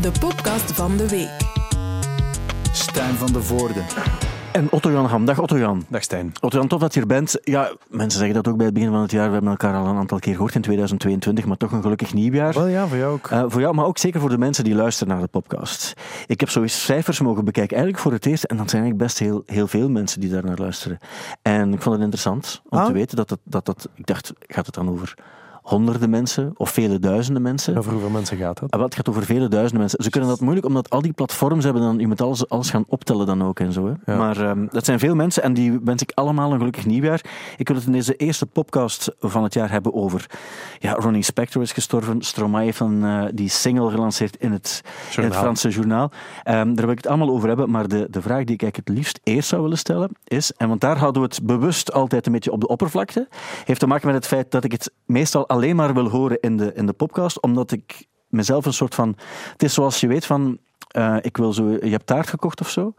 de podcast van de week. Stijn van de Voorde. En Otto Jan Ham. Dag Otto Jan. Dag Stijn. Otto Jan, tof dat je er bent. Ja, mensen zeggen dat ook bij het begin van het jaar. We hebben elkaar al een aantal keer gehoord in 2022, maar toch een gelukkig nieuwjaar. Wel ja, voor jou ook. Uh, voor jou, maar ook zeker voor de mensen die luisteren naar de podcast. Ik heb zo eens cijfers mogen bekijken, eigenlijk voor het eerst. En dat zijn eigenlijk best heel, heel veel mensen die daar naar luisteren. En ik vond het interessant om Ah. te weten dat, dat, dat, dat... Ik dacht, gaat het dan over honderden mensen of vele duizenden mensen? Over hoeveel mensen gaat dat? Ah, het gaat over vele duizenden mensen. Ze kunnen dat moeilijk, omdat al die platforms hebben dan, je moet alles, alles gaan optellen dan ook en zo. Hè. Ja. Maar ehm, dat zijn veel mensen en die wens ik allemaal een gelukkig nieuwjaar. Ik wil het in deze eerste podcast van het jaar hebben over, ja, Ronnie Spector is gestorven, Stromae heeft dan eh, die single gelanceerd in het, in het. Franse journaal. Ehm, daar wil ik het allemaal over hebben, maar de, de vraag die ik eigenlijk het liefst eerst zou willen stellen is, en want daar houden we het bewust altijd een beetje op de oppervlakte, heeft te maken met het feit dat ik het meestal alleen maar wil horen in de, in de podcast, omdat ik mezelf een soort van... Het is zoals je weet van... eh, ik wil zo, je hebt taart gekocht of zo.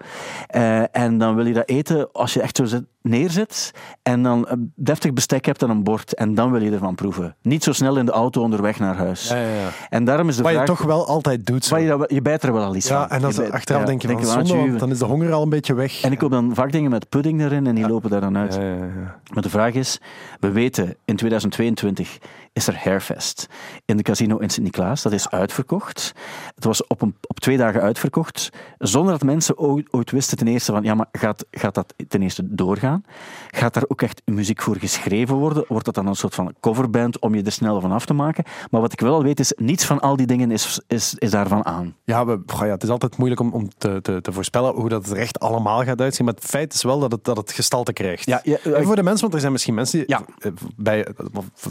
Eh, en dan wil je dat eten als je echt zo zit, neerzet. En dan een deftig bestek hebt en een bord. En dan wil je ervan proeven. Niet zo snel in de auto onderweg naar huis. Ja, ja, ja. En daarom is de Wat je vraag... toch wel altijd doet. Zo. je, je bijt er wel al iets van. ja, en dan Je bijt- achteraf ja, denk je van zonde, dan is de honger al een beetje weg. En ik koop dan vaak dingen met pudding erin en die lopen daar dan uit. Ja, ja, ja. Maar de vraag is, we weten, in 2022 is er Hairfest in de casino in Sint-Niklaas. Dat is uitverkocht. Het was op, een, op twee dagen uitverkocht, zonder dat mensen ooit, ooit wisten ten eerste van, ja, maar gaat, gaat dat ten eerste doorgaan? Gaat daar ook echt muziek voor geschreven worden? Wordt dat dan een soort van coverband om je er snel van af te maken? Maar wat ik wel al weet is, niets van al die dingen is, is, is daarvan aan. Ja, we, goh, ja, het is altijd moeilijk om, om te, te, te voorspellen hoe dat er echt allemaal gaat uitzien. Maar het feit is wel dat het, dat het gestalte krijgt. Ja, voor de mensen, want er zijn misschien mensen die, Ja. eh, bij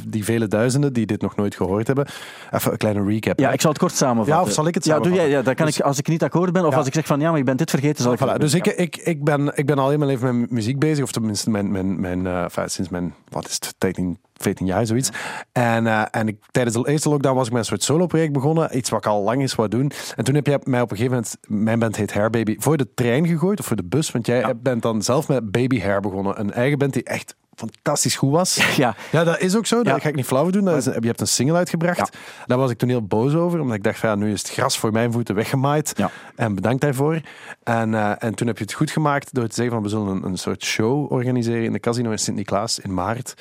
die vele duizenden die dit nog nooit gehoord hebben. Even een kleine recap. Ja, hè. ik zal het kort samenvatten. Ja, of zal ik het Ja, doe jij, samenvatten? ja, dan kan Dus- ik, als ik niet akkoord ben, of Ja. als ik zeg van, ja, maar je bent dit vergeten, zal ik... Voilà, dus ik, ik, ik, ben, ik ben al heel mijn leven met muziek bezig, of tenminste mijn, mijn, mijn, enfin, sinds mijn, wat is het, 13, 14 jaar zoiets. En, eh, en ik, tijdens de eerste lockdown was ik met een soort solo-project begonnen, iets wat ik al lang eens wou doen. En toen heb jij mij op een gegeven moment, mijn band heet Hair Baby, voor de trein gegooid, of voor de bus, want jij bent dan zelf met Baby Hair begonnen. Een eigen band die echt fantastisch goed was. Ja. Ja, dat is ook zo. Dat Ja. ga ik niet flauw doen. Dat is, je hebt een single uitgebracht. Ja. Daar was ik toen heel boos over. Omdat ik dacht, van, ja, nu is het gras voor mijn voeten weggemaaid. Ja. En bedankt daarvoor. En, eh, en toen heb je het goed gemaakt door te zeggen van we zullen een, een soort show organiseren in de casino in Sint-Niklaas in maart.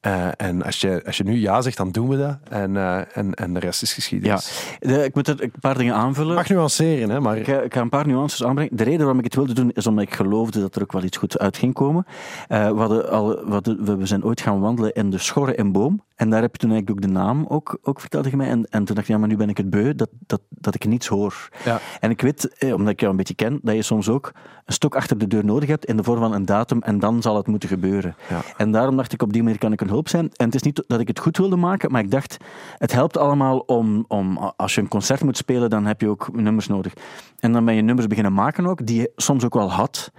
Eh, en als je, als je nu ja zegt, dan doen we dat. En, eh, en, en de rest is Ja, geschiedenis. de- ik moet er een paar dingen aanvullen. Mag nuanceren, hè, maar Ik ga, ik ga een paar nuances aanbrengen. De reden waarom ik het wilde doen, is omdat ik geloofde dat er ook wel iets goeds uit ging komen. Eh, we, hadden al, we, we- we zijn ooit gaan wandelen in de Schorre in Boom. En daar heb je toen eigenlijk ook de naam ook, ook verteld tegen mij. En, en toen dacht ik, ja, maar nu ben ik het beu dat, dat, dat ik niets hoor. Ja. En ik weet, eh, omdat ik jou een beetje ken, dat je soms ook een stok achter de deur nodig hebt in de vorm van een datum en dan zal het moeten gebeuren. Ja. En daarom dacht ik, op die manier kan ik een hulp zijn. En het is niet dat ik het goed wilde maken, maar ik dacht, het helpt allemaal om, om als je een concert moet spelen, dan heb je ook nummers nodig. En dan ben je nummers beginnen maken ook, die je soms ook wel had.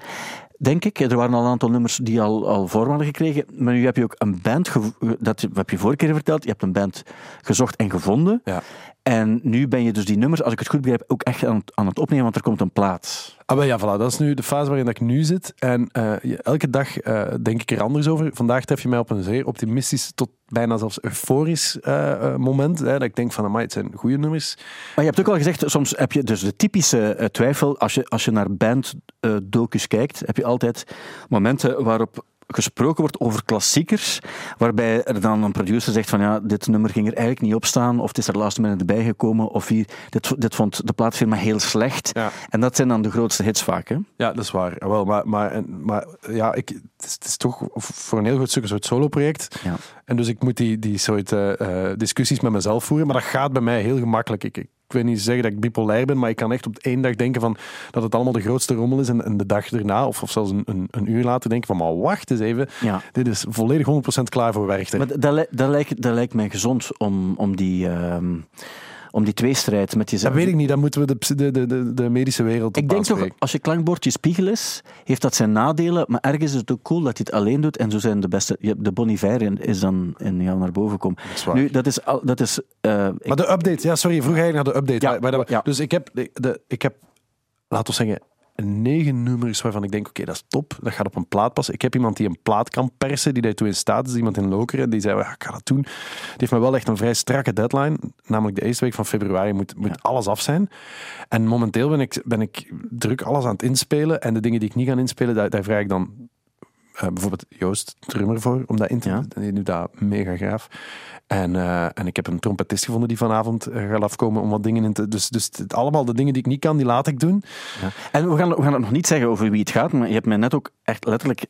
Denk ik. Er waren al een aantal nummers die al, al vorm gekregen. Maar nu heb je ook een band, dat heb je vorige keer verteld, je hebt een band gezocht en gevonden. Ja. En nu ben je dus die nummers, als ik het goed begrijp, ook echt aan het, aan het opnemen, want er komt een plaat. Ah, wel ja, voilà. Dat is nu de fase waarin ik nu zit. En eh, elke dag eh, denk ik er anders over. Vandaag tref je mij op een zeer optimistisch tot bijna zelfs euforisch eh, moment. Hè, dat ik denk van, amai, het zijn goede nummers. Maar je hebt ook al gezegd, soms heb je dus de typische twijfel. Als je, als je naar banddocus kijkt, heb je altijd momenten waarop gesproken wordt over klassiekers, waarbij er dan een producer zegt van ja, dit nummer ging er eigenlijk niet op staan, of het is er laatste minute bij gekomen, of hier, dit, dit vond de plaatfirma heel slecht. Ja. En dat zijn dan de grootste hits vaak. Hè? Ja, dat is waar. Wel, maar, maar, maar ja, ik, het, is, het is toch voor een heel groot stuk een soort solo-project. Ja. En dus ik moet die, die soort eh, eh, discussies met mezelf voeren. Maar dat gaat bij mij heel gemakkelijk. Ik, ik, ik wil niet zeggen dat ik bipolair ben, maar ik kan echt op één dag denken van dat het allemaal de grootste rommel is. En, en de dag erna, of, of zelfs een, een, een uur later, denken van maar wacht eens even. Ja. Dit is volledig 100% klaar voor Werchter. Maar dat, lijkt, dat lijkt mij gezond om, om die... ehm, om die tweestrijd met jezelf. Dat weet ik niet, dan moeten we de, de, de, de, medische wereld op Ik denk toch, als je klankbord je spiegel is, heeft dat zijn nadelen, maar ergens is het ook cool dat je het alleen doet en zo zijn de beste. De Bon Iver is dan in jou naar boven komen. Nu, dat is, dat is eh, Maar de update, ja, sorry, vroeg eigenlijk naar de update. Ja, dat- ja. Dus ik heb, de, de- ik heb, laten we zeggen, negen nummers waarvan ik denk, oké, dat is top. Dat gaat op een plaat passen. Ik heb iemand die een plaat kan persen, die daartoe in staat is. Iemand in Lokeren, die zei, ja, ik ga dat doen. Die heeft me wel echt een vrij strakke deadline. Namelijk de eerste week van februari moet, moet alles af zijn. En momenteel ben ik, ben ik druk alles aan het inspelen. En de dingen die ik niet ga inspelen, daar, daar vraag ik dan eh, bijvoorbeeld Joost Drummer voor, om dat in te Ja. Die doet dat mega gaaf. En, eh, en ik heb een trompetist gevonden die vanavond eh, gaat afkomen om wat dingen in te... Dus, dus het- allemaal de dingen die ik niet kan, die laat ik doen. En we gaan, we gaan het nog niet zeggen over wie het gaat, maar je hebt mij net ook echt letterlijk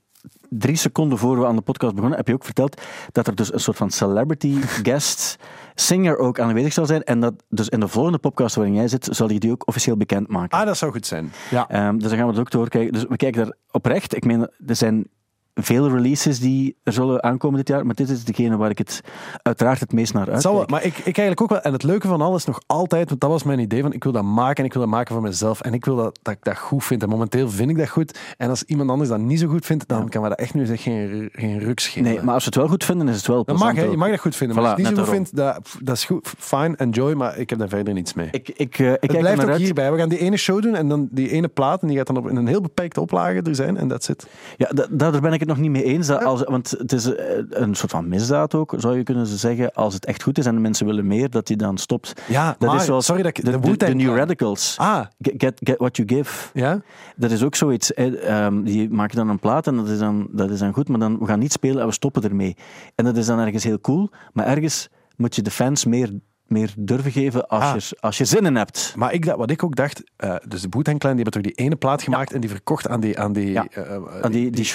drie seconden voor we aan de podcast begonnen, heb je ook verteld dat er dus een soort van celebrity guest singer ook aanwezig zal zijn. En dat dus in de volgende podcast waarin jij zit, zal je die ook officieel bekendmaken. Ah, dat zou goed zijn. Ja. Ehm, dus dan gaan we het ook doorkijken. Dus we kijken daar oprecht. Ik meen, er zijn veel releases die er zullen aankomen dit jaar, maar dit is degene waar ik het uiteraard het meest naar Het zal maar ik, ik eigenlijk ook wel. En het leuke van alles nog altijd, want dat was mijn idee van ik wil dat maken en ik wil dat maken voor mezelf. En ik wil dat, dat ik dat goed vind. En momenteel vind ik dat goed. En als iemand anders dat niet zo goed vindt, dan kan we dat echt nu zeg, geen, geen ruk schelen. Nee, maar als we het wel goed vinden, is het wel plezant mag, hè. je mag dat goed vinden. Maar Voilà, als je het niet zo goed vindt, dat, dat is goed. Fine, enjoy, maar ik heb daar verder niets mee. Ik, ik, eh, ik het kijk er blijft naar ook uit. hierbij. We gaan die ene show doen en dan die ene plaat. En die gaat dan op in een heel beperkte oplage er zijn. En dat zit. Ja, da- daar ben ik het nog niet mee eens. Dat als, want het is eh, een soort van misdaad ook, zou je kunnen zeggen. Als het echt goed is en de mensen willen meer, dat die dan stopt. Ja, dat maar- is zoals sorry dat ik- de, de de, New. Radicals. Ah, Get, get, get what you give. ja? Dat is ook zoiets. eh, ehm, die maken dan een plaat en dat is dan, dat is dan goed, maar dan we gaan niet spelen en we stoppen ermee. En dat is dan ergens heel cool, maar ergens moet je de fans meer, meer durven geven als, Ah. je, als je zin in hebt. Maar ik, wat ik ook dacht, eh, dus de Boet die hebben toch die ene plaat gemaakt en die verkocht aan die... Aan die, Ja. eh, eh, En die, die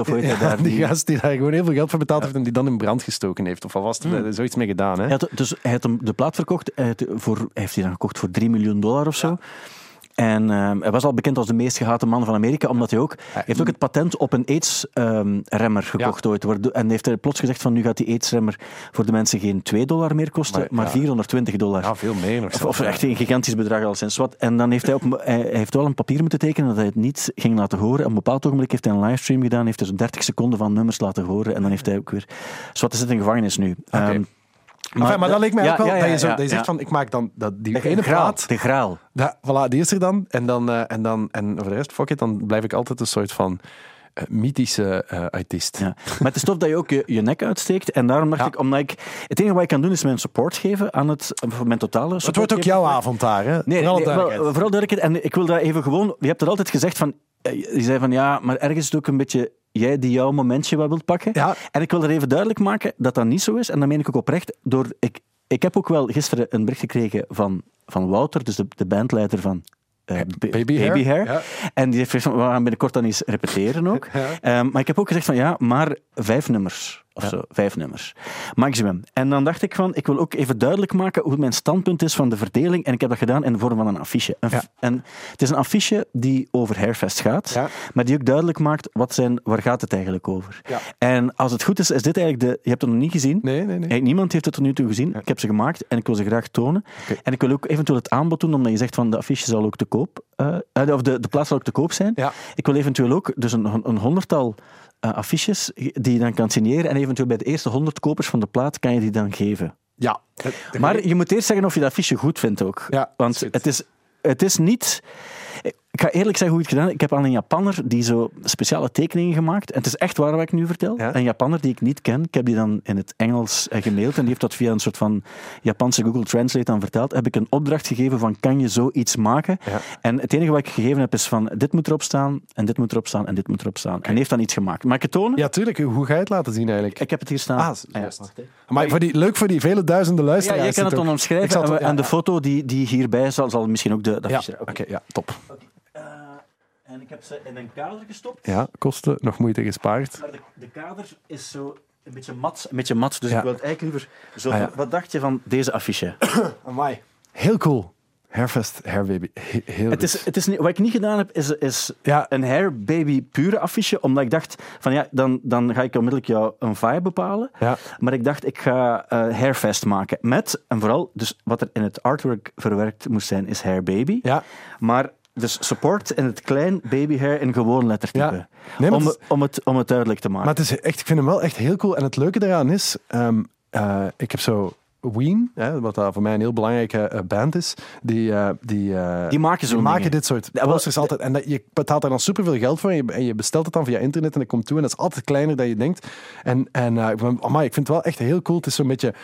of hoe heet ja, daar? die die- gast die daar gewoon heel veel geld voor betaald heeft en die dan in brand gestoken heeft. Of wat was er Hmm. er zoiets mee gedaan, hè? Hij had, dus hij had hem de plaat verkocht. Hij, voor, hij heeft die dan gekocht voor 3 miljoen dollar of zo. En ehm, hij was al bekend als de meest gehate man van Amerika, omdat hij ook... Hij heeft ook het patent op een AIDS-remmer gekocht ooit. Waardoor- En heeft hij plots gezegd van nu gaat die AIDS-remmer voor de mensen geen 2 dollar meer kosten, Maar, maar, ja. 420 dollar. Ja, veel meer nog. Of, zelfs, of ja. echt een gigantisch bedrag al sinds wat. En dan heeft hij, op, hij hij heeft wel een papier moeten tekenen dat hij het niet ging laten horen. Op een bepaald ogenblik heeft hij een livestream gedaan, heeft hij zo'n 30 seconden van nummers laten horen. En dan heeft hij ook weer... Zwat is het in gevangenis nu. Maar, maar, dat leek mij ook wel, dat je, zo, ja, dat je zegt van, ik maak dan dat, die De ene graal, plaat, de graal. dat, voilà, die is er dan. En dan, eh, en dan, en voor de rest, fuck it, dan blijf ik altijd een soort van eh, mythische eh, artiest. Ja. Maar het is tof dat je ook je, je nek uitsteekt. En daarom dacht Ja. ik, omdat ik... Het enige wat ik kan doen is mijn support geven aan het... Mijn totale support Het wordt ook jouw avond daar, hè? Nee, Voor alle nee, duidelijkheid. vooral duidelijkheid. En ik wil daar even gewoon... Je hebt er altijd gezegd van... Je zei van ja, maar ergens is het ook een beetje jij die jouw momentje wel wilt pakken. Ja. En ik wil er even duidelijk maken dat dat niet zo is. En dat meen ik ook oprecht. Door, ik, ik heb ook wel gisteren een bericht gekregen van, van Wouter, dus de, de bandleider van Ba- Baby Hair, ja. En die heeft gezegd van, we gaan binnenkort dan eens repeteren ook. Ja. Ehm, maar ik heb ook gezegd van ja, maar vijf nummers. Of zo, vijf nummers. Maximum. En dan dacht ik van, ik wil ook even duidelijk maken hoe mijn standpunt is van de verdeling. En ik heb dat gedaan in de vorm van een affiche. Een Ja. f- En het is een affiche die over Hairfest gaat, Ja. maar die ook duidelijk maakt wat zijn, waar gaat het eigenlijk over. En als het goed is, is dit eigenlijk de... Je hebt het nog niet gezien. Nee, nee, nee. Eigenlijk niemand heeft het tot nu toe gezien. Ik heb ze gemaakt en ik wil ze graag tonen. En ik wil ook eventueel het aanbod doen, omdat je zegt van de affiche zal ook te koop, eh, eh, of de, de plaats zal ook te koop zijn. Ja. Ik wil eventueel ook dus een, een honderdtal affiches die je dan kan signeren en eventueel bij de eerste honderd kopers van de plaat kan je die dan geven. Ja. Maar je moet eerst zeggen of je dat affiche goed vindt ook. Ja, Want het is, het is niet... Ik ga eerlijk zeggen hoe ik het gedaan heb. Ik heb al een Japanner die zo speciale tekeningen gemaakt. En het is echt waar wat ik nu vertel. Ja. Een Japanner die ik niet ken. Ik heb die dan in het Engels eh, gemaild. En die heeft dat via een soort van Japanse Google Translate dan verteld. Heb ik een opdracht gegeven van kan je zoiets maken? Ja. En het enige wat ik gegeven heb is van dit moet erop staan. En dit moet erop staan. En dit moet erop staan. En hij heeft dan iets gemaakt. Mag ik het tonen? Ja, tuurlijk. Hoe ga je het laten zien eigenlijk? Ik heb het hier staan. Ah, ja. juist. Maar voor die, leuk voor die vele duizenden Ja, luisteraars. jij kan het dan omschrijven. Ik zal het- en, ja, de ja. foto die, die hierbij zal, zal misschien ook de, de Ja, oké, ja, top. Ik heb ze in een kader gestopt. Ja, kosten, nog moeite gespaard. Maar de, de kader is zo een beetje mat. Een beetje mat dus Ja. ik wil het eigenlijk liever zo Ah, ja. Wat dacht je van deze affiche? Amai. Heel cool. Hairfest, Hairbaby. He- Heel het is, het is niet, wat ik niet gedaan heb, is, is Ja. een Hair Baby pure affiche. Omdat ik dacht, van ja, dan, dan ga ik onmiddellijk jou een vibe bepalen. Ja. Maar ik dacht, ik ga eh Hairfest maken. Met, en vooral, dus wat er in het artwork verwerkt moest zijn, is Hair Baby. Ja. Maar dus support in het klein baby hair in gewoon lettertype. Ja. Nee, om, het om, het, om het duidelijk te maken. Maar het is echt, ik vind hem wel echt heel cool. En het leuke daaraan is, ehm, eh, ik heb zo Ween, hè, wat daar voor mij een heel belangrijke eh, band is, die, eh, die, Die maken die maken dit soort Ja, wel, posters altijd. En dat, je betaalt daar dan superveel geld voor en je, en je bestelt het dan via internet en dat komt toe en dat is altijd kleiner dan je denkt. En, en amai, ik vind het wel echt heel cool. Het is zo'n beetje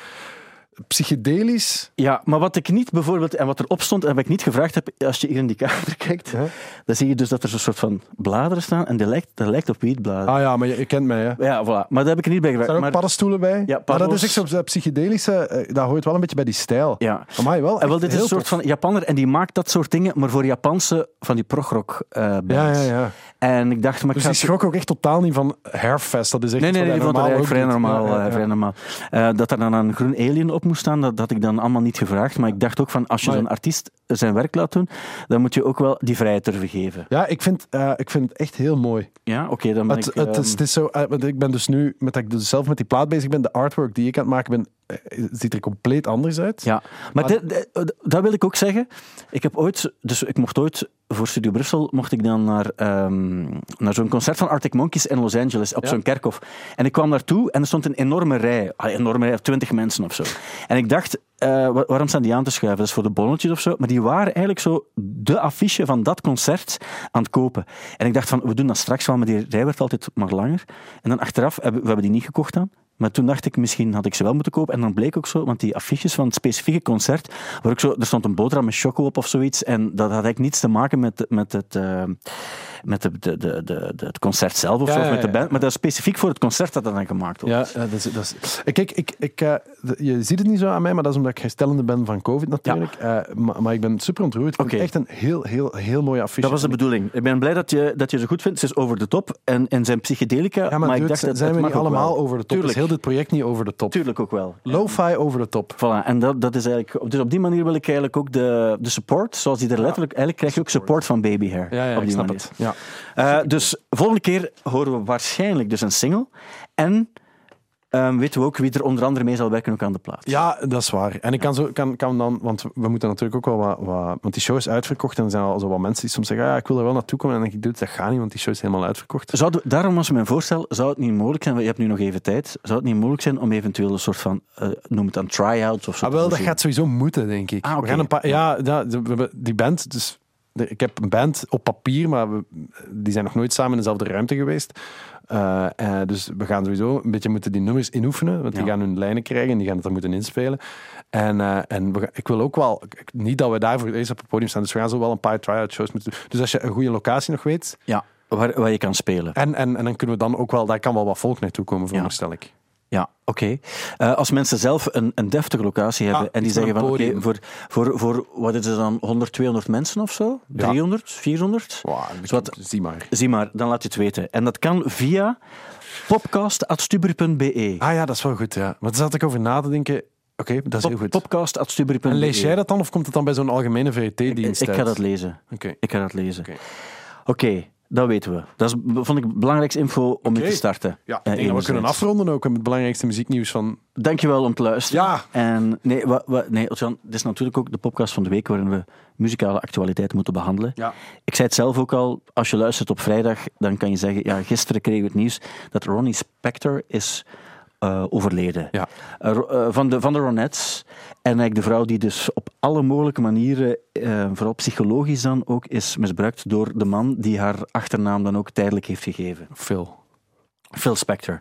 psychedelisch. Ja, maar wat ik niet bijvoorbeeld, en wat erop stond en wat ik niet gevraagd heb, als je hier in die kamer kijkt, Ja. dan zie je dus dat er zo'n soort van bladeren staan en die lijkt, dat lijkt op wietbladeren. Ah ja, maar je, je kent mij, hè. Ja, voilà. Maar daar heb ik er niet bij Er gevraagd. zijn ook Maar, paddenstoelen bij. Ja, maar dat is echt zo'n psychedelische, eh, dat hoort wel een beetje bij die stijl. ja. Amai, wel En wel, dit is een soort tof. van Japanner en die maakt dat soort dingen, maar voor Japanse van die progrock eh Ja, bands. ja, ja. En ik dacht, maar ik Dus ga die schrok ook echt totaal niet van Hairfest. Dat is echt Nee, nee, nee, vond dat eigenlijk vrij normaal normaal. eh, Ja, vrij normaal. Eh, dat er dan een groen alien op moest staan, dat had ik dan allemaal niet gevraagd. Maar ik dacht ook van, als je zo'n artiest zijn werk laat doen, dan moet je ook wel die vrijheid durven geven. Ja, ik vind, eh, ik vind het echt heel mooi. Ja, oké, dan ben Het, ik... het, is, ehm, het is zo, eh, want ik ben dus nu, met dat ik dus zelf met die plaat bezig ben, de artwork die ik aan het maken ben, ziet er compleet anders uit. Ja, maar, eh, dat wil ik ook zeggen. Ik heb ooit, dus ik mocht ooit voor Studio Brussel, mocht ik dan naar, ehm, naar zo'n concert van Arctic Monkeys in Los Angeles, op Ja. zo'n kerkhof. En ik kwam naartoe en er stond een enorme rij, een enorme rij, twintig mensen of zo. En ik dacht, eh, wa- waarom staan die aan te schuiven? Dat is voor de bonnetjes of zo. Maar die waren eigenlijk zo de affiche van dat concert aan het kopen. En ik dacht van, we doen dat straks wel, maar die rij werd altijd maar langer. En dan achteraf, hebben, we hebben die niet gekocht dan. Maar toen dacht ik, misschien had ik ze wel moeten kopen. En dan bleek ook zo, want die affiches van het specifieke concert, waar ook zo, er stond een boterham met choco op of zoiets. En dat had eigenlijk niets te maken met, met, het, eh, met de, de, de, de, het concert zelf of Ja, zo, of ja, met de band. Maar dat is specifiek voor het concert dat dat dan gemaakt wordt. Ja, dat is, dat is, ik, ik, ik, ik, eh, je ziet het niet zo aan mij, maar dat is omdat ik herstellende ben van COVID natuurlijk. Eh, maar, maar ik ben super ontroerd. Ik het echt een heel, heel, heel mooie affiche. Dat was de bedoeling. Ik ben blij dat je, dat je ze goed vindt. Ze is over de top en, en zijn psychedelica. Maar, ik dacht dat zijn het we niet allemaal wel. over de top? Tuurlijk. Dit project niet over de top? Tuurlijk ook wel. Lo-fi over de top. Voilà, en dat, dat is eigenlijk... Dus op die manier wil ik eigenlijk ook de, de support, zoals die er letterlijk... Eigenlijk krijg je ook support van Baby Hair. Ja, ja op die snap manier. het. Ja. Eh, dus volgende keer horen we waarschijnlijk dus een single. En ehm, weten we ook wie er onder andere mee zal werken ook aan de plaat. ja, dat is waar. En ik kan, zo, kan, kan dan, want we moeten natuurlijk ook wel wat, wat... Want die show is uitverkocht en er zijn al zo wat mensen die soms zeggen, ah, ja, ik wil er wel naartoe komen. En dan denk ik, dat gaat niet, want die show is helemaal uitverkocht. Zou, daarom was mijn voorstel, zou het niet mogelijk zijn, je hebt nu nog even tijd, zou het niet mogelijk zijn om eventueel een soort van, eh, noem het dan try-outs of zo Ah, te wel, dat gaat sowieso moeten, denk ik. Ah. We gaan een paar, ja, die band, dus ik heb een band op papier, maar we, die zijn nog nooit samen in dezelfde ruimte geweest. Eh, eh, dus we gaan sowieso een beetje moeten die nummers inoefenen, want die Ja. gaan hun lijnen krijgen en die gaan het dan moeten inspelen. En, eh, en we ik wil ook wel, niet dat we daar voor het eerst op het podium staan, dus we gaan zo wel een paar try-out shows moeten doen. Dus als je een goede locatie nog weet, Ja, waar, waar je kan spelen. en, en, en dan kunnen we dan ook wel, daar kan wel wat volk naartoe komen, veronderstel ik. Ja, oké. Eh, als mensen zelf een, een deftige locatie hebben Ah, en die zeggen van, oké, voor, voor, voor, wat is het dan, 100, 200 mensen of zo? Ja. 300, 400? Wow, Zowat- zie maar. Zie maar, dan laat je het weten. En dat kan via popcast.stubber.be. Ah ja, dat is wel goed, ja. Maar daar zat ik over na te denken. Oké, dat is heel goed. Popcast.stubber.be. En lees jij dat dan of komt het dan bij zo'n algemene VRT-dienst? Ik, ik ga dat lezen. Oké. Ik ga dat lezen. Oké. Dat weten we. Dat is, vond ik belangrijkste info om mee te starten. Ja, ik Eh, dat we kunnen afronden ook met het belangrijkste muzieknieuws van... Dankjewel om te luisteren. Ja. En nee, wa, wa, nee Otjan, dit is natuurlijk ook de podcast van de week waarin we muzikale actualiteiten moeten behandelen. Ja. Ik zei het zelf ook al, als je luistert op vrijdag, dan kan je zeggen, ja, gisteren kregen we het nieuws dat Ronnie Spector is eh, overleden. Ja. Eh, eh, van, de, van de Ronettes. En eigenlijk de vrouw die dus op alle mogelijke manieren, vooral psychologisch dan ook, is misbruikt door de man die haar achternaam dan ook tijdelijk heeft gegeven. Phil. Phil Spector.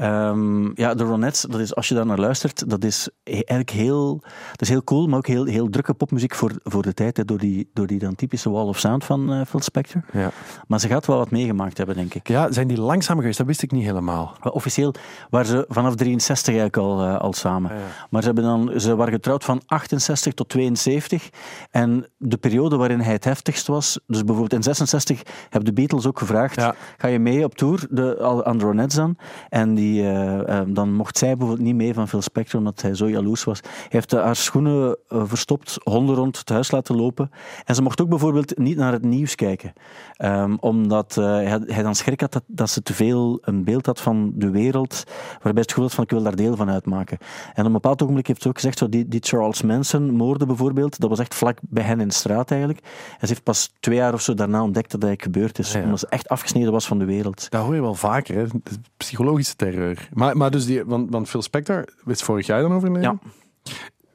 Ehm, ja, de Ronettes, dat is, als je daar naar luistert, dat is he- eigenlijk heel, dat is heel cool, maar ook heel, heel drukke popmuziek voor, voor de tijd, hè, door, die, door die dan typische wall of sound van eh, Phil Spector. Ja. Maar ze gaat wel wat meegemaakt hebben, denk ik. ja, zijn die langzaam geweest? Dat wist ik niet helemaal. Maar Officieel waren ze vanaf 63 eigenlijk al, eh, al samen. Ja, ja. Maar ze, hebben dan, ze waren getrouwd van 68 tot 72. En de periode waarin hij het heftigst was, dus bijvoorbeeld in 66, hebben de Beatles ook gevraagd: ga je mee op tour de, aan de Ronettes dan? En die, eh, eh, dan mocht zij bijvoorbeeld niet mee van Phil Spector, omdat hij zo jaloers was. Hij heeft eh, haar schoenen eh, verstopt, honden rond het huis laten lopen. En ze mocht ook bijvoorbeeld niet naar het nieuws kijken, Ehm, omdat hij, hij dan schrik had dat, dat ze te veel een beeld had van de wereld, waarbij ze het gevoel had van ik wil daar deel van uitmaken. En op een bepaald ogenblik heeft ze ook gezegd, zo, die, die Charles Manson moorden bijvoorbeeld, dat was echt vlak bij hen in de straat eigenlijk. En ze heeft pas twee jaar of zo daarna ontdekt dat dat gebeurd is, Ja, ja. omdat ze echt afgesneden was van de wereld. Dat hoor je wel vaker, hè? De Psychologische terreur. Maar, maar dus die, want, want Phil Spector is vorig jaar dan overleden? Ja.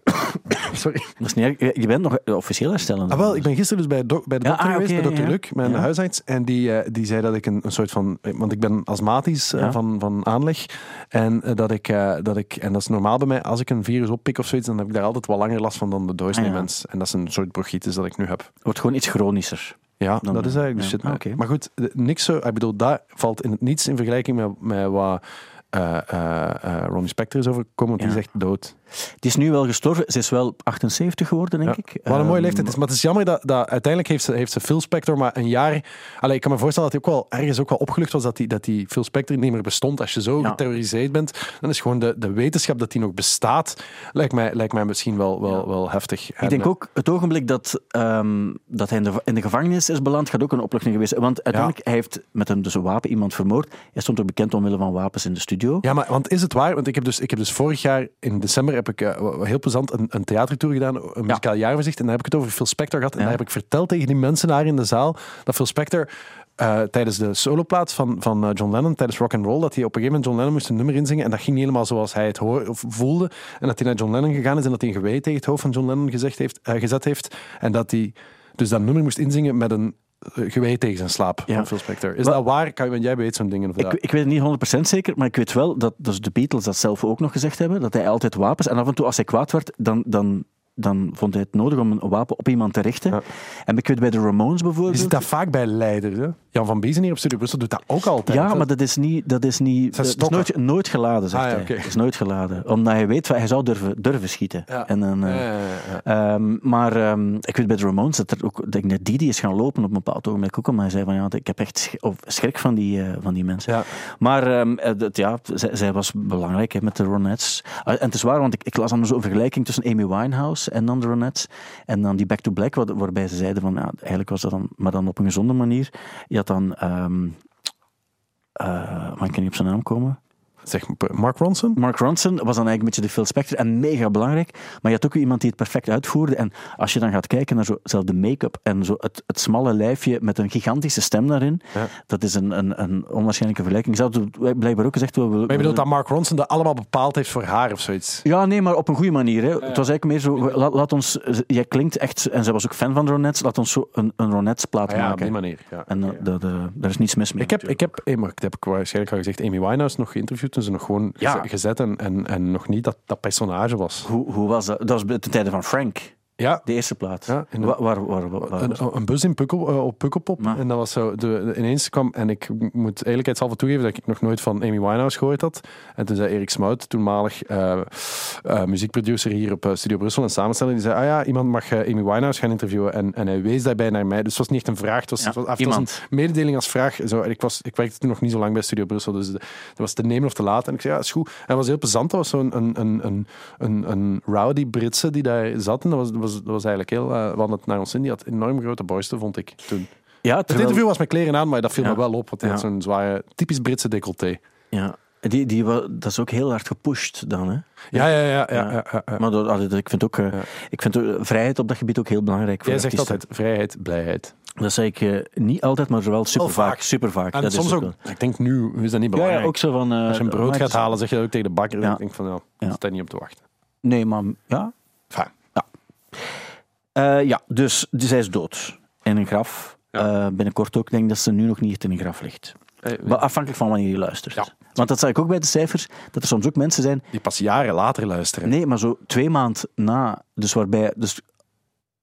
Sorry. Dat is niet erg. Je je bent nog officieel herstellen. Ah, wel, ik ben gisteren dus bij, bij de Ja, dokter ah, geweest, bij dokter ja. Luc, mijn Ja. huisarts. En die, eh, die zei dat ik een, een soort van... Want ik ben astmatisch eh, Ja. van, van aanleg. En eh, dat, ik, eh, dat ik... En dat is normaal bij mij, als ik een virus oppik of zoiets, dan heb ik daar altijd wel langer last van dan de doorsnee Ah, ja. mens. En dat is een soort bronchitis dat ik nu heb. wordt gewoon iets chronischer. Ja, Dan, dat is eh, eigenlijk de ja. shit. Oké. Maar goed, niks zo... Ik bedoel, dat valt in het niets in vergelijking met, met wat... eh eh eh, Ronnie Spector is overgekomen, want die is echt dood. Die is nu wel gestorven. Ze is wel 78 geworden, denk Ja. ik. Wat een mooie Ehm, leeftijd is. Maar het is jammer dat, dat uiteindelijk heeft ze, heeft ze Phil Spector maar een jaar... Allee, ik kan me voorstellen dat hij ook wel ergens ook wel opgelucht was dat die, dat die Phil Spector niet meer bestond. Als je zo Ja. geterroriseerd bent, dan is gewoon de, de wetenschap dat die nog bestaat, lijkt mij, lijkt mij misschien wel, wel, Ja. wel heftig. Ik denk ook, het ogenblik dat, ehm, dat hij in de, in de gevangenis is beland, gaat ook een opluchting geweest zijn. Want uiteindelijk, hij heeft met een, dus een wapen iemand vermoord. Hij stond ook bekend omwille van wapens in de studio. Ja, maar want is het waar? Want ik heb dus, ik heb dus vorig jaar in december heb ik eh, heel plezant een, een theatertour gedaan, een muzikaal jaarverzicht. En daar heb ik het over Phil Spector gehad. En Ja. daar heb ik verteld tegen die mensen daar in de zaal dat Phil Spector eh, tijdens de soloplaat van, van eh, John Lennon, tijdens rock and roll, dat hij op een gegeven moment John Lennon moest een nummer inzingen. En dat ging niet helemaal zoals hij het hoor, of voelde. En dat hij naar John Lennon gegaan is en dat hij een gewei tegen het hoofd van John Lennon gezegd heeft, gezet heeft. En dat hij dus dat nummer moest inzingen met een gewei tegen zijn slaap Ja. van Phil Spector. Is dat waar? Kan, want jij weet zo'n dingen. Of Ik, ik weet het niet 100% zeker, maar ik weet wel dat dus de Beatles dat zelf ook nog gezegd hebben. Dat hij altijd wapens. En af en toe, als hij kwaad werd, dan, dan, dan vond hij het nodig om een wapen op iemand te richten. Ja. En ik weet bij de Ramones Je bijvoorbeeld. ziet dat vaak bij leiders. Hè? Jan van Biezen hier op Studio Brussel doet dat ook altijd. Ja, maar dat is niet. Dat is, niet, dat is nooit, nooit geladen, zegt Ah, ja, hij. oké. Dat is nooit geladen. Omdat hij weet, hij zou durven, durven schieten. Ja. En dan, eh, Ja, ja, ja. Ehm, maar ehm, ik weet bij de Ramones dat er ook, dat ik net Didi is gaan lopen op een bepaald ogenblik ook, omdat hij zei van ja, ik heb echt schrik van die, eh, van die mensen. Ja. Maar ehm, eh, dat, ja, zij, zij was belangrijk hè, met de Ronettes. Ah, en het is waar, want ik, ik las dan zo'n vergelijking tussen Amy Winehouse en dan de Ronettes. En dan die Back to Black, wat, waarbij ze zeiden van ja, eigenlijk was dat dan, maar dan op een gezonde manier. Je dan, eh, maar ik kan niet op zijn naam komen. Zeg, Mark Ronson? Mark Ronson was dan eigenlijk een beetje de Phil Spector en mega belangrijk. Maar je had ook weer iemand die het perfect uitvoerde. En als je dan gaat kijken naar zo, zelf de make-up en zo het, het smalle lijfje met een gigantische stem daarin, Ja. dat is een, een, een onwaarschijnlijke vergelijking. Ze hadden blijkbaar ook gezegd... We, we, Maar je bedoelt dat Mark Ronson dat allemaal bepaald heeft voor haar of zoiets? Ja, nee, maar op een goede manier. Hè. Het was eigenlijk meer zo... Laat, laat ons... Jij klinkt echt... En zij was ook fan van de Ronettes. Laat ons zo een, een Ronettes-plaat Ah ja, op maken. die manier. Ja. En eh, dat, eh, daar is niets mis mee. Ik heb, ik heb, eh, dat heb ik waarschijnlijk al gezegd, Amy Winehouse nog geïnterviewd toen ze nog gewoon Ja. gezet en, en, en nog niet dat, dat personage was. Hoe, hoe was dat? Dat was ten tijde van Frank, Ja, de eerste plaat. Ja, waar, waar, waar, een, een bus in Pukkel, eh, op Pukkelpop. Ja. En dat was zo, de, de- ineens kwam, en ik moet eerlijkheidshalve toegeven dat ik nog nooit van Amy Winehouse gehoord had. En toen zei Erik Smout, toenmalig eh eh, muziekproducer hier op Studio Brussel en samensteller, die zei, ah ja, iemand mag Amy Winehouse gaan interviewen. En, en hij wees daarbij naar mij. Dus het was niet echt een vraag, het was, Ja, het was, het was iemand. een mededeling als vraag. Zo, ik, was, ik werkte toen nog niet zo lang bij Studio Brussel, dus dat was te nemen of te laten. En ik zei, ja, is goed. En het was heel plezant, dat was zo'n een, een, een, een, een rowdy Britse die daar zat. En dat was, dat was, dat was eigenlijk heel, uh, we hadden het naar ons in, die had enorm grote borsten, vond ik toen. Ja, Het interview was met kleren aan, maar dat viel Ja. me wel op, want hij had zo'n zware, typisch Britse decolleté. Ja, die, die, dat is ook heel hard gepusht dan. Hè? Ja, ja, ja. ja, Ja. ja, ja, ja. Maar dat, dat- ik vind ook, eh, Ja. ik vind ook, vrijheid op dat gebied ook heel belangrijk. Voor Jij zegt altijd vrijheid, blijheid. Dat zeg ik eh, niet altijd, maar wel super vaak. vaak. Super vaak. En dat soms is ook, wel. ik denk nu is dat niet belangrijk. ja, ook zo van. eh, Als je een brood gaat halen, zeg je dat ook tegen de bakker. Ja. Ik denk van, ja, Ja. zit daar niet op te wachten. Nee, maar ja. Enfin, Eh, ja, dus, dus zij is dood. In een graf. Ja. Eh, binnenkort ook. Ik denk dat ze nu nog niet in een graf ligt. eh, afhankelijk van wanneer je luistert. Ja. Want dat zag ik ook bij de cijfers, dat er soms ook mensen zijn die pas jaren later luisteren. Nee, maar zo twee maand na. Dus waarbij. Dus,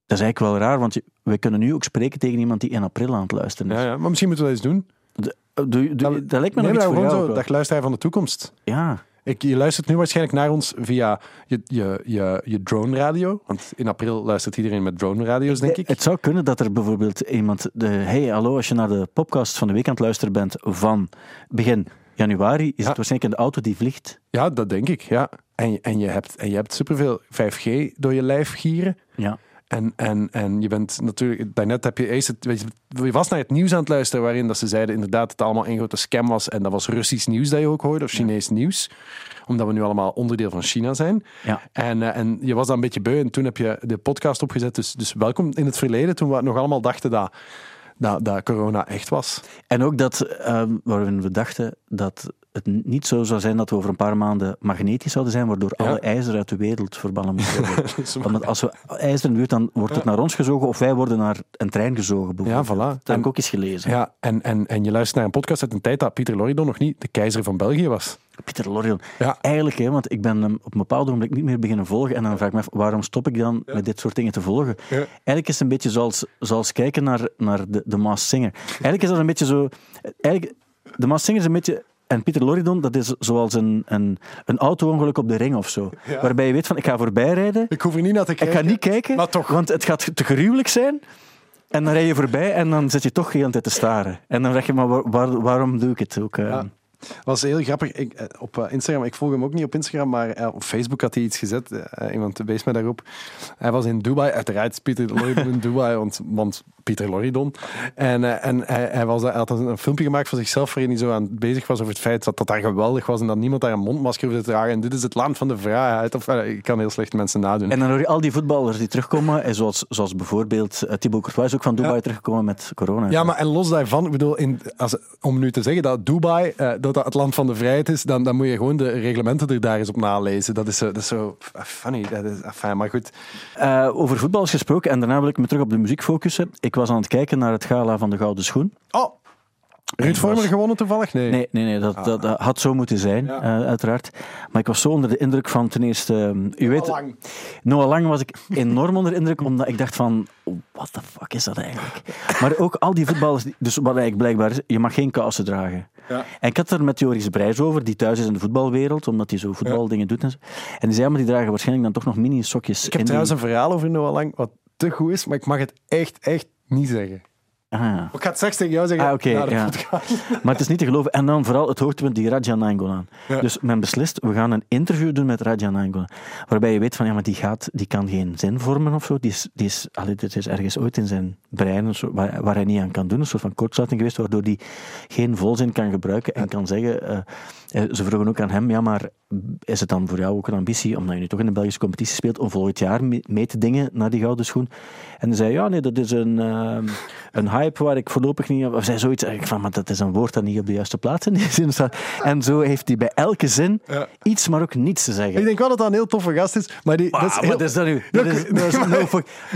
dat is eigenlijk wel raar, want we kunnen nu ook spreken tegen iemand die in april aan het luisteren is. Ja, ja, maar misschien moeten we dat eens doen. De- Dat- lijkt me nee, nog iets voor jou. zo, dag luisteraar van de toekomst. Ja, Ik, je luistert nu waarschijnlijk naar ons via je, je, je, je drone radio. Want in april luistert iedereen met drone radio's, denk ik. Het zou kunnen dat er bijvoorbeeld iemand. De, hey, hallo, als je naar de podcast van de week aan het luisteren bent van begin januari, is Ja. het waarschijnlijk een auto die vliegt. Ja, dat denk ik. Ja. En, en, je hebt, en je hebt superveel 5G door je lijf gieren. Ja. En, en, en je bent natuurlijk, daarnet heb je eerst het, weet je, je was naar het nieuws aan het luisteren waarin dat ze zeiden inderdaad dat het allemaal een grote scam was en dat was Russisch nieuws dat je ook hoorde of Chinees nieuws, omdat we nu allemaal onderdeel van China zijn. Ja. En, eh, en je was dan een beetje beu en toen heb je de podcast opgezet. Dus, dus welkom in het verleden toen we nog allemaal dachten dat, dat, dat corona echt was. En ook dat, ehm, waarin we dachten dat het niet zo zou zijn dat we over een paar maanden magnetisch zouden zijn, waardoor Ja. alle ijzer uit de wereld verbannen moeten worden. Want als we ijzer in de buurt, dan wordt het naar ons gezogen of wij worden naar een trein gezogen. Ja, bijvoorbeeld. voilà. Dat heb ik ook eens gelezen. Ja, en, en, en je luistert naar een podcast uit een tijd dat Pieter Loridon nog niet de keizer van België was. Pieter Lorion. Ja. Eigenlijk, hè, want ik ben hem op een bepaald moment niet meer beginnen volgen. En dan vraag ik me af, waarom stop ik dan met dit soort dingen te volgen? Ja. Eigenlijk is het een beetje zoals, zoals kijken naar, naar de, de Maas Singer. Eigenlijk is dat een beetje zo... Eigenlijk, de Maas Singer is een beetje... En Pieter Loridon, dat is zoals een, een, een auto-ongeluk op de ring of zo. Ja. Waarbij je weet van, ik ga voorbij rijden. Ik hoef er niet naar te Ik kijken. ga niet kijken, Maar toch. want het gaat te gruwelijk zijn. En dan rij je voorbij en dan zit je toch de hele tijd te staren. En dan zeg je, maar waar- waar- waarom doe ik het ook? eh? Ja. Was heel grappig. Ik, eh, op eh, Instagram, ik volg hem ook niet op Instagram, maar eh, op Facebook had hij iets gezet. Iemand wees mij daarop. Hij was in Dubai, uiteraard is Pieter Loridon in Dubai, want, want Pieter Loridon. En, en hij, hij, was, hij had een, filmpje gemaakt van zichzelf waarin hij zo aan bezig was over het feit dat dat daar geweldig was en dat niemand daar een mondmasker hoefde te dragen. En dit is het land van de vrijheid. Of, ik kan heel slecht mensen nadoen. En dan hoor je al die voetballers die terugkomen, en zoals, zoals bijvoorbeeld Thibaut Courtois is ook van Dubai Ja. teruggekomen met corona. Ja, maar en los daarvan, ik bedoel, in, als, om nu te zeggen dat Dubai dat dat het land van de vrijheid is, dan, dan moet je gewoon de reglementen er daar eens op nalezen. Dat is zo, dat is zo funny. Dat is, enfin, maar goed. Uh, over voetbal is gesproken en daarna wil ik me terug op de muziek focussen. Ik was aan het kijken naar het gala van de Gouden Schoen. Oh, Ruud Vormer gewonnen toevallig? Nee. Nee, nee, nee dat, dat, dat had zo moeten zijn, Ja. uh, uiteraard. Maar ik was zo onder de indruk van ten eerste... um, u weet, Lang. Noah Lang was ik enorm onder de indruk, omdat ik dacht van... What the fuck is dat eigenlijk? Maar ook al die voetballers... Dus wat eigenlijk blijkbaar is, je mag geen kousen dragen. Ja. En ik had er met Joris Brijs over, die thuis is in de voetbalwereld, omdat hij zo voetbaldingen doet en zo. En die zei, maar die dragen waarschijnlijk dan toch nog mini-sokjes. Ik heb trouwens die... een verhaal over Noah Lang, wat te goed is, maar ik mag het echt, echt niet zeggen. Ah. Ik ga het straks tegen jou zeggen. Ah, de ja. Maar het is niet te geloven. En dan vooral het hoogtepunt, die Raja Nainggolan. Ja. Dus men beslist, we gaan een interview doen met Raja Nainggolan. Waarbij je weet van, ja, maar die, gaat, die kan geen zin vormen of zo. Die is, die is, allee, dit is ergens ooit in zijn brein waar, waar hij niet aan kan doen. Een soort van kortsluiting geweest, waardoor hij geen volzin kan gebruiken en kan zeggen... eh, eh, ze vroegen ook aan hem, ja, maar is het dan voor jou ook een ambitie, omdat je nu toch in de Belgische competitie speelt, om volgend jaar mee, te dingen naar die gouden schoen? En hij zei, ja, nee, dat is een, ehm, een hype waar ik voorlopig niet... Of zei zoiets, ik van, maar dat is een woord dat niet op de juiste plaats in die zin staat. En zo heeft hij bij elke zin Ja. iets, maar ook niets te zeggen. Ik denk wel dat dat een heel toffe gast is, maar die... Dat is wat heel- is dat nu? Dat is, dat is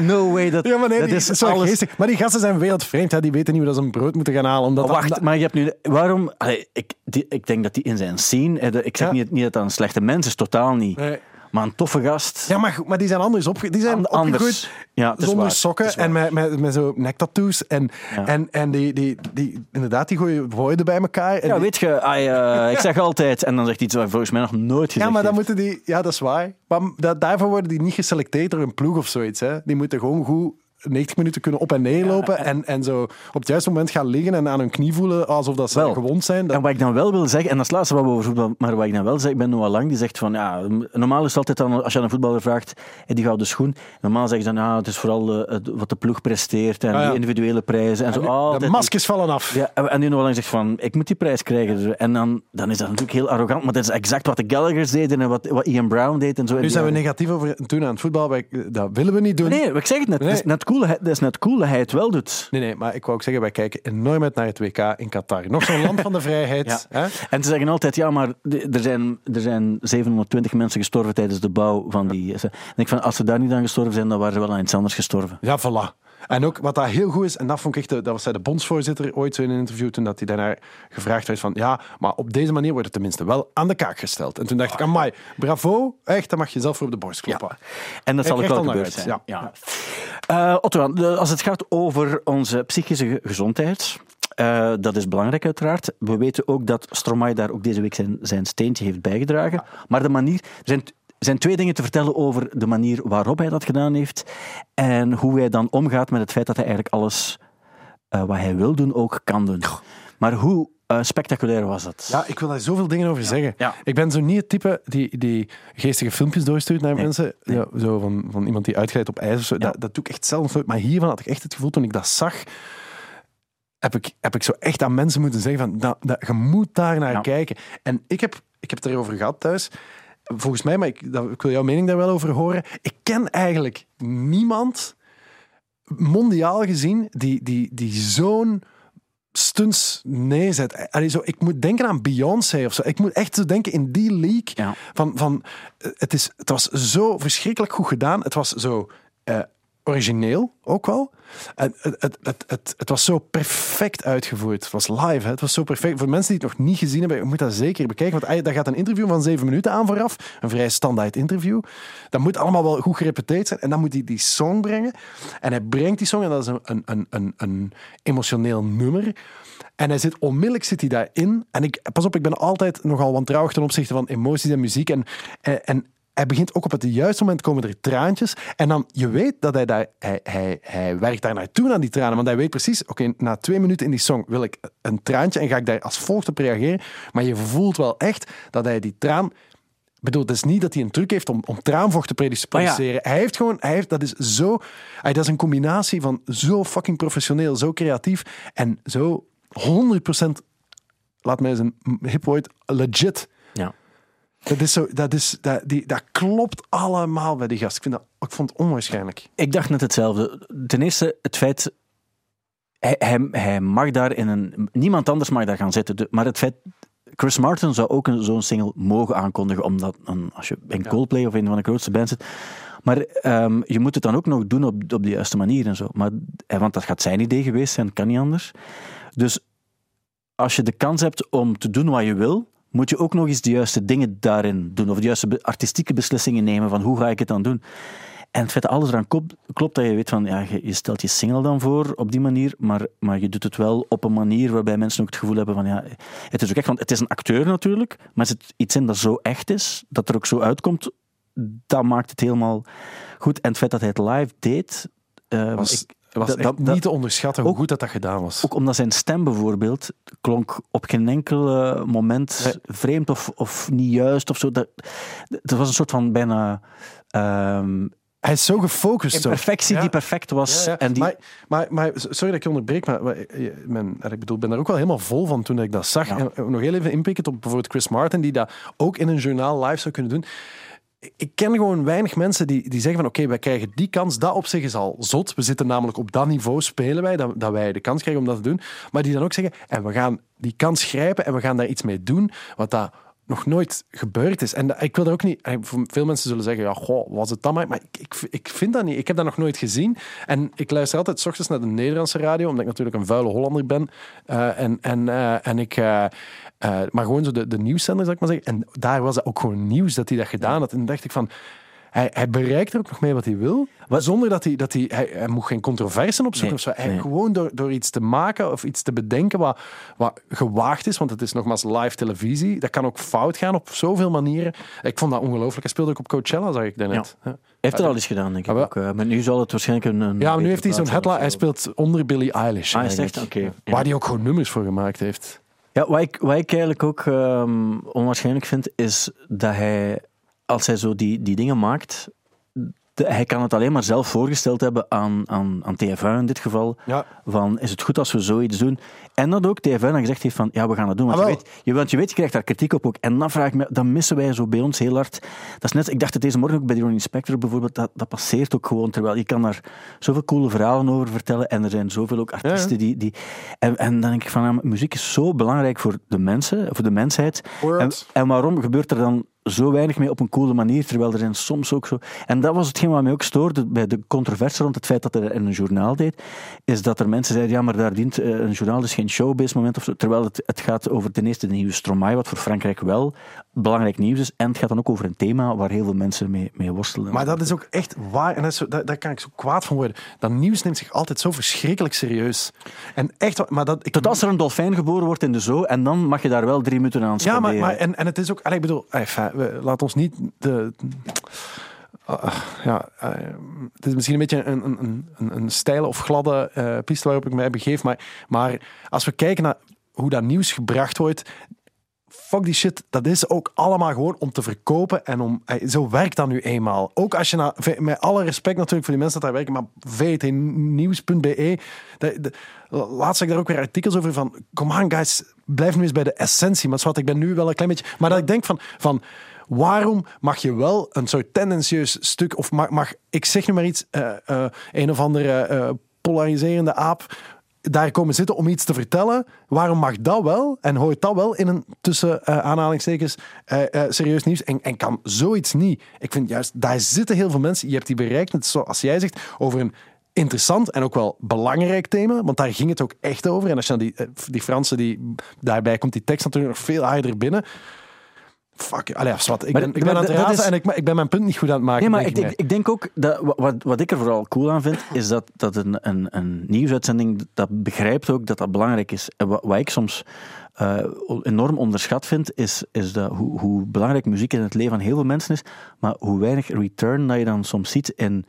no, way. Dat, Ja, maar nee, dat is alles... Maar die gasten zijn wereldvreemd. Hè. Die weten niet hoe dat ze een brood moeten gaan halen. Omdat wacht, dat- maar je hebt nu... Waarom... Allee, ik, die, ik denk dat die in zijn scene... Ik zeg Ja. niet, niet dat dat een slechte mens is, totaal niet. Nee. Maar een toffe gast. Ja, maar, goed, maar die zijn anders opge... Die zijn anders. Ja, zonder waar. sokken en met, met, met zo nektattoos. En, Ja. en, en die, die, die, inderdaad, die gooien woorden bij elkaar. En Ja, die- weet je, eh, ik zeg altijd... En dan zegt hij iets wat volgens mij nog nooit gezegd ja, maar dan heeft. moeten die... Ja, dat is waar. Maar dat, daarvoor worden die niet geselecteerd door een ploeg of zoiets. Hè. Die moeten gewoon goed 90 minuten kunnen op en neer lopen. En, en zo op het juiste moment gaan liggen en aan hun knie voelen alsof dat ze Wel. gewond zijn. Dat, En wat ik dan wel wil zeggen, en dat is het laatste wat we over voetbal, maar wat ik dan wel zeg, ik ben Noah Lang, die zegt van, ja, normaal is het altijd dan, als je aan een voetballer vraagt, die gouden schoen, normaal zeggen ze dan, ja, het is vooral eh, wat de ploeg presteert en Ah, ja. die individuele prijzen en zo. de altijd maskers vallen af. Ja, en die Noah Lang zegt van, ik moet die prijs krijgen. En dan, dan is dat natuurlijk heel arrogant, maar dat is exact wat de Gallaghers deden en wat, wat Ian Brown deed en zo. Nu zijn we negatief over doen aan het voetbal. Dat willen we niet doen. Nee, ik zeg het net, Nee. het is net cool, dat is net cool dat hij het wel doet. Nee, nee, maar ik wou ook zeggen, wij kijken enorm uit naar het WK in Qatar. Nog zo'n land van de vrijheid. Ja. Hè? En ze zeggen altijd, ja, maar er zijn, er zijn 720 mensen gestorven tijdens de bouw van die... En ik van, als ze daar niet aan gestorven zijn, dan waren ze wel aan iets anders gestorven. Ja, voilà. En ook wat daar heel goed is, en dat vond ik echt, de- dat was zij de bondsvoorzitter ooit zo in een interview, toen dat hij daarnaar gevraagd werd van, ja, maar op deze manier wordt het tenminste wel aan de kaak gesteld. En toen dacht ik, amai, bravo, echt, dan mag je zelf voor op de borst kloppen. En dat Ik zal ook wel gebeurd zijn. ja. Eh, Otto, als het gaat over onze psychische ge- gezondheid, eh, dat is belangrijk uiteraard. We weten ook dat Stromae daar ook deze week zijn, zijn steentje heeft bijgedragen. Maar de manier... Er zijn, zijn twee dingen te vertellen over de manier waarop hij dat gedaan heeft en hoe hij dan omgaat met het feit dat hij eigenlijk alles eh, wat hij wil doen ook kan doen. Maar hoe eh, spectaculair was dat? Ja, ik wil daar zoveel dingen over zeggen. Ja. Ik ben zo niet het type die, die geestige filmpjes doorstuurt naar mensen. Nee. Ja, zo van, van iemand die uitglijdt op ijs of zo. Dat, dat doe ik echt zelf nooit. Maar hiervan had ik echt het gevoel, toen ik dat zag, heb ik, heb ik zo echt aan mensen moeten zeggen van, dat, dat, je moet daar naar kijken. En ik heb, ik heb het erover gehad thuis. Volgens mij, maar ik, dat, ik wil jouw mening daar wel over horen. Ik ken eigenlijk niemand, mondiaal gezien, die, die, die zo'n stunts neerzet. Allee, zo, ik moet denken aan Beyoncé of zo. Ik moet echt zo denken in die league. Ja. Van, van, eh, het, is, het was zo verschrikkelijk goed gedaan. Het was zo eh, origineel ook wel. En het, het, het, het, was zo perfect uitgevoerd. Het was live. Hè? Het was zo perfect. Voor mensen die het nog niet gezien hebben, je moet dat zeker bekijken. Want daar gaat een interview van zeven minuten aan vooraf. Een vrij standaard interview. Dat moet allemaal wel goed gerepeteerd zijn. En dan moet hij die song brengen. En hij brengt die song en dat is een, een, een, een, emotioneel nummer. En hij zit onmiddellijk zit hij daarin. En ik, pas op, ik ben altijd nogal wantrouwig ten opzichte van emoties en muziek. En, en hij begint ook op het juiste moment komen er traantjes. En dan, je weet dat hij daar, hij, hij, hij werkt daar naartoe aan die tranen. Want hij weet precies, oké, na twee minuten in die song wil ik een traantje en ga ik daar als volgt op reageren. Maar je voelt wel echt dat hij die traan bedoel, het is niet dat hij een truc heeft om, om traanvocht te produceren. Hij heeft gewoon, hij heeft, dat is zo, hij, dat is een combinatie van zo fucking professioneel, zo creatief en zo 100%, laat mij eens een hip legit. Dat, is zo, dat, is, dat, die, dat klopt allemaal bij die gast. Ik, vind dat, ik vond het onwaarschijnlijk. Ik dacht net hetzelfde. Ten eerste, het feit. Hij, hij, hij mag daar in een. Niemand anders mag daar gaan zitten. Maar het feit. Chris Martin zou ook zo'n single mogen aankondigen, omdat een, als je in Coldplay of een van de grootste bands zit. Maar ehm, je moet het dan ook nog doen op, op de juiste manier en zo. Maar, eh, want dat gaat zijn idee geweest zijn, kan niet anders. Dus als je de kans hebt om te doen wat je wil, moet je ook nog eens de juiste dingen daarin doen. Of de juiste artistieke beslissingen nemen van hoe ga ik het dan doen. En het feit dat alles eraan klopt, klopt dat je weet van, ja, je, je stelt je single dan voor op die manier, maar, maar je doet het wel op een manier waarbij mensen ook het gevoel hebben van, ja, het is ook echt, want het is een acteur natuurlijk, maar er zit iets in dat zo echt is, dat er ook zo uitkomt, dat maakt het helemaal goed. En het feit dat hij het live deed, eh, was, ik- was dat- echt dat- dat- niet te onderschatten hoe ook- goed dat, dat gedaan was. ook omdat zijn stem bijvoorbeeld klonk op geen enkel eh, moment Nee. vreemd of, of niet juist of zo. Dat, dat was een soort van bijna ehm Hij is zo gefocust. ook. perfectie Ja. die perfect was. Ja, ja. En die, maar, maar, maar, sorry dat ik je onderbreek, maar, maar, eh, mijn, ik bedoel, ik ben daar ook wel helemaal vol van toen ik dat zag. En nog heel even inpikken op bijvoorbeeld Chris Martin, die dat ook in een journaal live zou kunnen doen. Ik- ken gewoon weinig mensen die, die zeggen van oké, wij krijgen die kans, dat op zich is al zot. We zitten namelijk op dat niveau spelen wij, dat, dat wij de kans krijgen om dat te doen. Maar die dan ook zeggen, en we gaan die kans grijpen en we gaan daar iets mee doen, wat dat nog nooit gebeurd is. En dat- ik wil er ook niet... eh, Veel mensen zullen zeggen, ja, goh, was het dan maar? Maar ik, ik, vind dat niet. Ik heb dat nog nooit gezien. En ik luister altijd 's ochtends naar de Nederlandse radio, omdat ik natuurlijk een vuile Hollander ben. Eh, en, en, eh, en ik... maar gewoon zo de, de nieuwszender, zal ik maar zeggen. En daar was het ook gewoon nieuws dat hij dat gedaan had. En dan dacht ik van... Hij, hij bereikt er ook nog mee wat hij wil. Zonder dat hij, dat hij, hij, hij moet geen controversen opzoeken. Nee, of zo. Hij, nee. Gewoon door, door iets te maken of iets te bedenken wat, wat gewaagd is. Want het is nogmaals live televisie. Dat kan ook fout gaan op zoveel manieren. Ik vond dat ongelooflijk. Hij speelde ook op Coachella, zag ik daarnet. Ja, ja. heeft er al eens gedaan, denk ik Ah, ook. eh, maar nu zal het waarschijnlijk een... een maar nu heeft hij zo'n headline. Hij speelt onder Billie Eilish. Ah, is echt? Oké, ja. Waar hij ook gewoon nummers voor gemaakt heeft. Ja, wat ik, wat ik eigenlijk ook ehm, onwaarschijnlijk vind, is dat hij, als hij zo die, die dingen maakt, de- hij kan het alleen maar zelf voorgesteld hebben aan, aan, aan TF1 in dit geval. Ja. Van, is het goed als we zoiets doen? En dat ook TF1 dan gezegd heeft van, ja, we gaan dat doen. Want, Ah, je, weet, je, want je weet, je krijgt daar kritiek op ook. En dan vraag ik me, dan missen wij zo bij ons heel hard. Dat is net, ik dacht het deze morgen ook bij de Ronnie Spector bijvoorbeeld, dat, dat passeert ook gewoon. Terwijl je kan daar zoveel coole verhalen over vertellen. En er zijn zoveel ook artiesten Ja, die... die en, en dan denk ik van, muziek is zo belangrijk voor de mensen, voor de mensheid. En, en waarom gebeurt er dan zo weinig mee op een coole manier, terwijl er zijn soms ook zo... En dat was hetgeen wat mij ook stoorde bij de controverse rond het feit dat hij in een journaal deed, is dat er mensen zeiden, ja, maar daar dient eh, een journaal dus geen showbiz moment of terwijl het, het gaat over ten eerste de nieuwe Stromae, wat voor Frankrijk wel belangrijk nieuws is, en het gaat dan ook over een thema waar heel veel mensen mee, mee worstelen. Maar dat is ook echt waar. En dat is zo, daar, daar kan ik zo kwaad van worden. Dat nieuws neemt zich altijd zo verschrikkelijk serieus. En echt, maar dat... Ik, Tot als er een dolfijn geboren wordt in de zoo, en dan mag je daar wel drie minuten aan Ja, spenderen. maar, maar en, en het is ook... allee, Ik bedoel, enfin, we- laat ons niet de... ah, ja, eh, het is misschien een beetje een, een, een- een, steile of gladde eh, piste waarop ik mij begeef, maar, maar als we kijken naar hoe dat nieuws gebracht wordt, fuck die shit, dat is ook allemaal gewoon om te verkopen en om... eh, Zo werkt dat nu eenmaal. Ook als je naar... Met alle respect natuurlijk voor die mensen dat daar werken, maar vtnieuws.be... Laatst zag ik daar ook weer artikels over van... Kom aan guys, blijf nu eens bij de essentie. Maar wat, ik ben nu wel een klein beetje... Maar dat ik denk van... van Waarom mag je wel een soort tendentieus stuk, of mag, ik zeg nu maar iets, eh, eh, een of andere eh, polariserende aap, daar komen zitten om iets te vertellen. Waarom mag dat wel en hoort dat wel in een tussen aanhalingstekens serieus nieuws en, en kan zoiets niet? Ik vind juist, daar zitten heel veel mensen. Je hebt die bereikt, net zoals jij zegt, over een interessant en ook wel belangrijk thema, want daar ging het ook echt over. En als je dan die, die Fransen, die, daarbij komt die tekst natuurlijk nog veel harder binnen. Fuck, allee, wat. Ik ben, ik ben aan het razen is... en ik, ik, ben mijn punt niet goed aan het maken. Nee, maar ik, ik, ik, denk ook, dat, wat, wat ik er vooral cool aan vind, is dat, dat een, een, een nieuwsuitzending dat begrijpt ook dat dat belangrijk is. En wat, wat ik soms uh, enorm onderschat vind, is, is dat hoe, hoe belangrijk muziek in het leven van heel veel mensen is, maar hoe weinig return dat je dan soms ziet in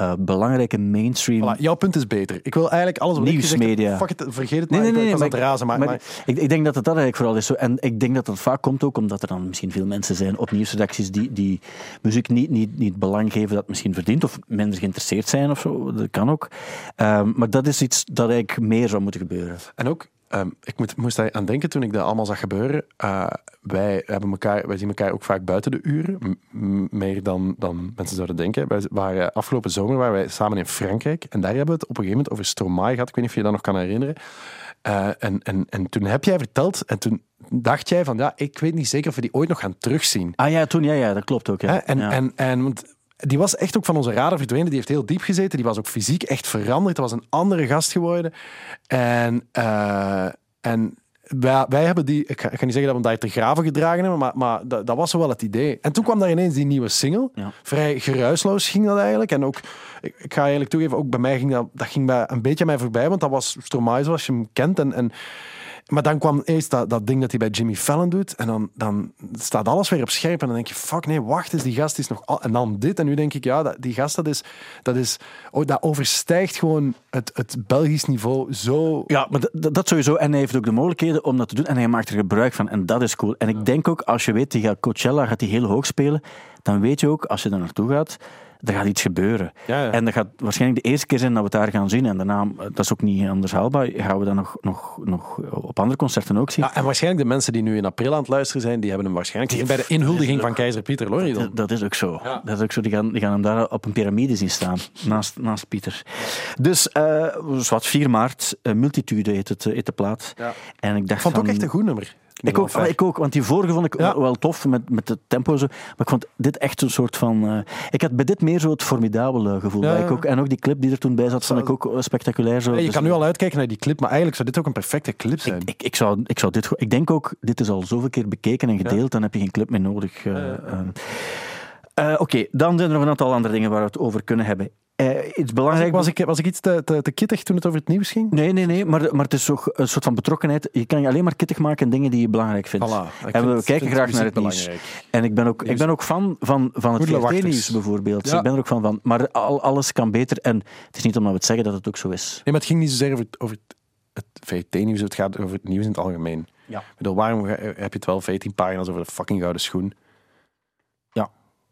uh, belangrijke mainstream... Voilà, jouw punt is beter. Ik wil eigenlijk alles wat Nieuwsmedia. Fuck it, vergeet het nee, maar. Nee, nee, ik nee, razen. Maar, maar, Ik, ik, denk dat het dat eigenlijk vooral is. Zo. En ik denk dat dat vaak komt ook omdat er dan misschien veel mensen zijn op nieuwsredacties die, die muziek niet, niet, niet belang geven dat misschien verdient of minder geïnteresseerd zijn of zo. Dat kan ook. Um, maar dat is iets dat eigenlijk meer zou moeten gebeuren. En ook Um, ik moet, moest daar aan denken toen ik dat allemaal zag gebeuren. Uh, wij, hebben elkaar, wij zien elkaar ook vaak buiten de uren, meer dan, dan mensen zouden denken. Wij waren, afgelopen zomer waren wij samen in Frankrijk en daar hebben we het op een gegeven moment over Stromae gehad. Ik weet niet of je dat nog kan herinneren. Uh, en, en, en toen heb jij verteld, en toen dacht jij van ja, ik weet niet zeker of we die ooit nog gaan terugzien. Ah ja, toen ja, ja dat klopt ook. Ja. En, ja. en, en want die was echt ook van onze radar verdwenen. Die heeft heel diep gezeten. Die was ook fysiek echt veranderd. Dat was een andere gast geworden. En, uh, en wij, wij, hebben die, ik ga, ik ga, niet zeggen dat we hem daar te graven gedragen hebben, maar, maar dat, dat, was wel het idee. En toen kwam daar ineens die nieuwe single. Ja. Vrij geruisloos ging dat eigenlijk. En ook, ik, ik, ga eigenlijk toegeven, ook bij mij ging dat, dat ging bij, een beetje mij voorbij, want dat was Stromae zoals je hem kent. En, en maar dan kwam eerst dat, dat ding dat hij bij Jimmy Fallon doet. En dan, dan staat alles weer op scherp. En dan denk je, fuck nee, wacht eens, die gast is nog... Al... En dan dit. En nu denk ik, ja, dat, die gast, dat is... Dat, is, oh, dat overstijgt gewoon het, het Belgisch niveau zo... Ja, maar dat, dat sowieso. En hij heeft ook de mogelijkheden om dat te doen. En hij maakt er gebruik van. En dat is cool. En ik denk ook, als je weet, die gaat Coachella gaat die heel hoog spelen. Dan weet je ook, als je daar naartoe gaat er gaat iets gebeuren. Ja, ja. En dat gaat waarschijnlijk de eerste keer zijn dat we het daar gaan zien. En daarna, dat is ook niet anders haalbaar, gaan we dat nog, nog, nog op andere concerten ook zien. Ja, en waarschijnlijk de mensen die nu in april aan het luisteren zijn, die hebben hem waarschijnlijk gezien bij de inhuldiging van keizer Pieter Lorry. Dat, dat, is ook zo. Dat is ook zo. Die gaan, die gaan hem daar op een piramide zien staan, naast, naast Pieter. Dus, uh, wat 4 maart, uh, Multitude heet, het, heet de plaat. En ik dacht vond het ook echt een goed nummer. Ik ook, ik ook, want die vorige vond ik ja. wel tof met, met het tempo. Zo. Maar ik vond dit echt een soort van. Uh, ik had bij dit meer zo het formidabele gevoel. Ja. Ik ook, en ook die clip die er toen bij zat, vond ik ook spectaculair. Zo. Ja, je dus, kan nu al uitkijken naar die clip, maar eigenlijk zou dit ook een perfecte clip zijn. Ik, ik, ik zou, ik, zou dit, ik denk ook, dit is al zoveel keer bekeken en gedeeld, dan heb je geen clip meer nodig. Uh, uh, Oké, okay, dan zijn er nog een aantal andere dingen waar we het over kunnen hebben. Uh, iets belangrijk... Was ik, was ik iets te, te, te, kittig toen het over het nieuws ging? Nee, nee, nee. Maar, maar het is toch een soort van betrokkenheid. Je kan je alleen maar kittig maken in dingen die je belangrijk vindt. Voilà, en we kijken graag naar het nieuws. En ik ben ook, ik ben ook fan van, van het VRT-nieuws bijvoorbeeld. Ja. Ik ben er ook van van. Maar al, alles kan beter. En het is niet omdat we het zeggen dat het ook zo is. Nee, maar het ging niet zozeer over het, over het, het VRT-nieuws. Het gaat over het nieuws in het algemeen. Ja. Ik bedoel, waarom heb je het wel 14 pagina's over de fucking gouden schoen?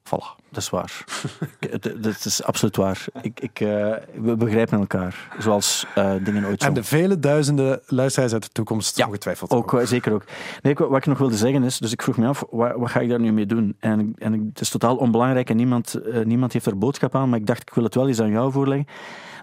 Voilà. Dat is waar. dat is absoluut waar. Ik, ik, uh, we begrijpen elkaar, zoals uh, dingen ooit zo. En de vele duizenden luisteraars uit de toekomst, ja, ongetwijfeld. Ook, ook. zeker ook. Nee, wat ik nog wilde zeggen is, dus ik vroeg me af, wat, wat ga ik daar nu mee doen? En, en het is totaal onbelangrijk en niemand, uh, niemand heeft er boodschap aan, maar ik dacht, ik wil het wel eens aan jou voorleggen.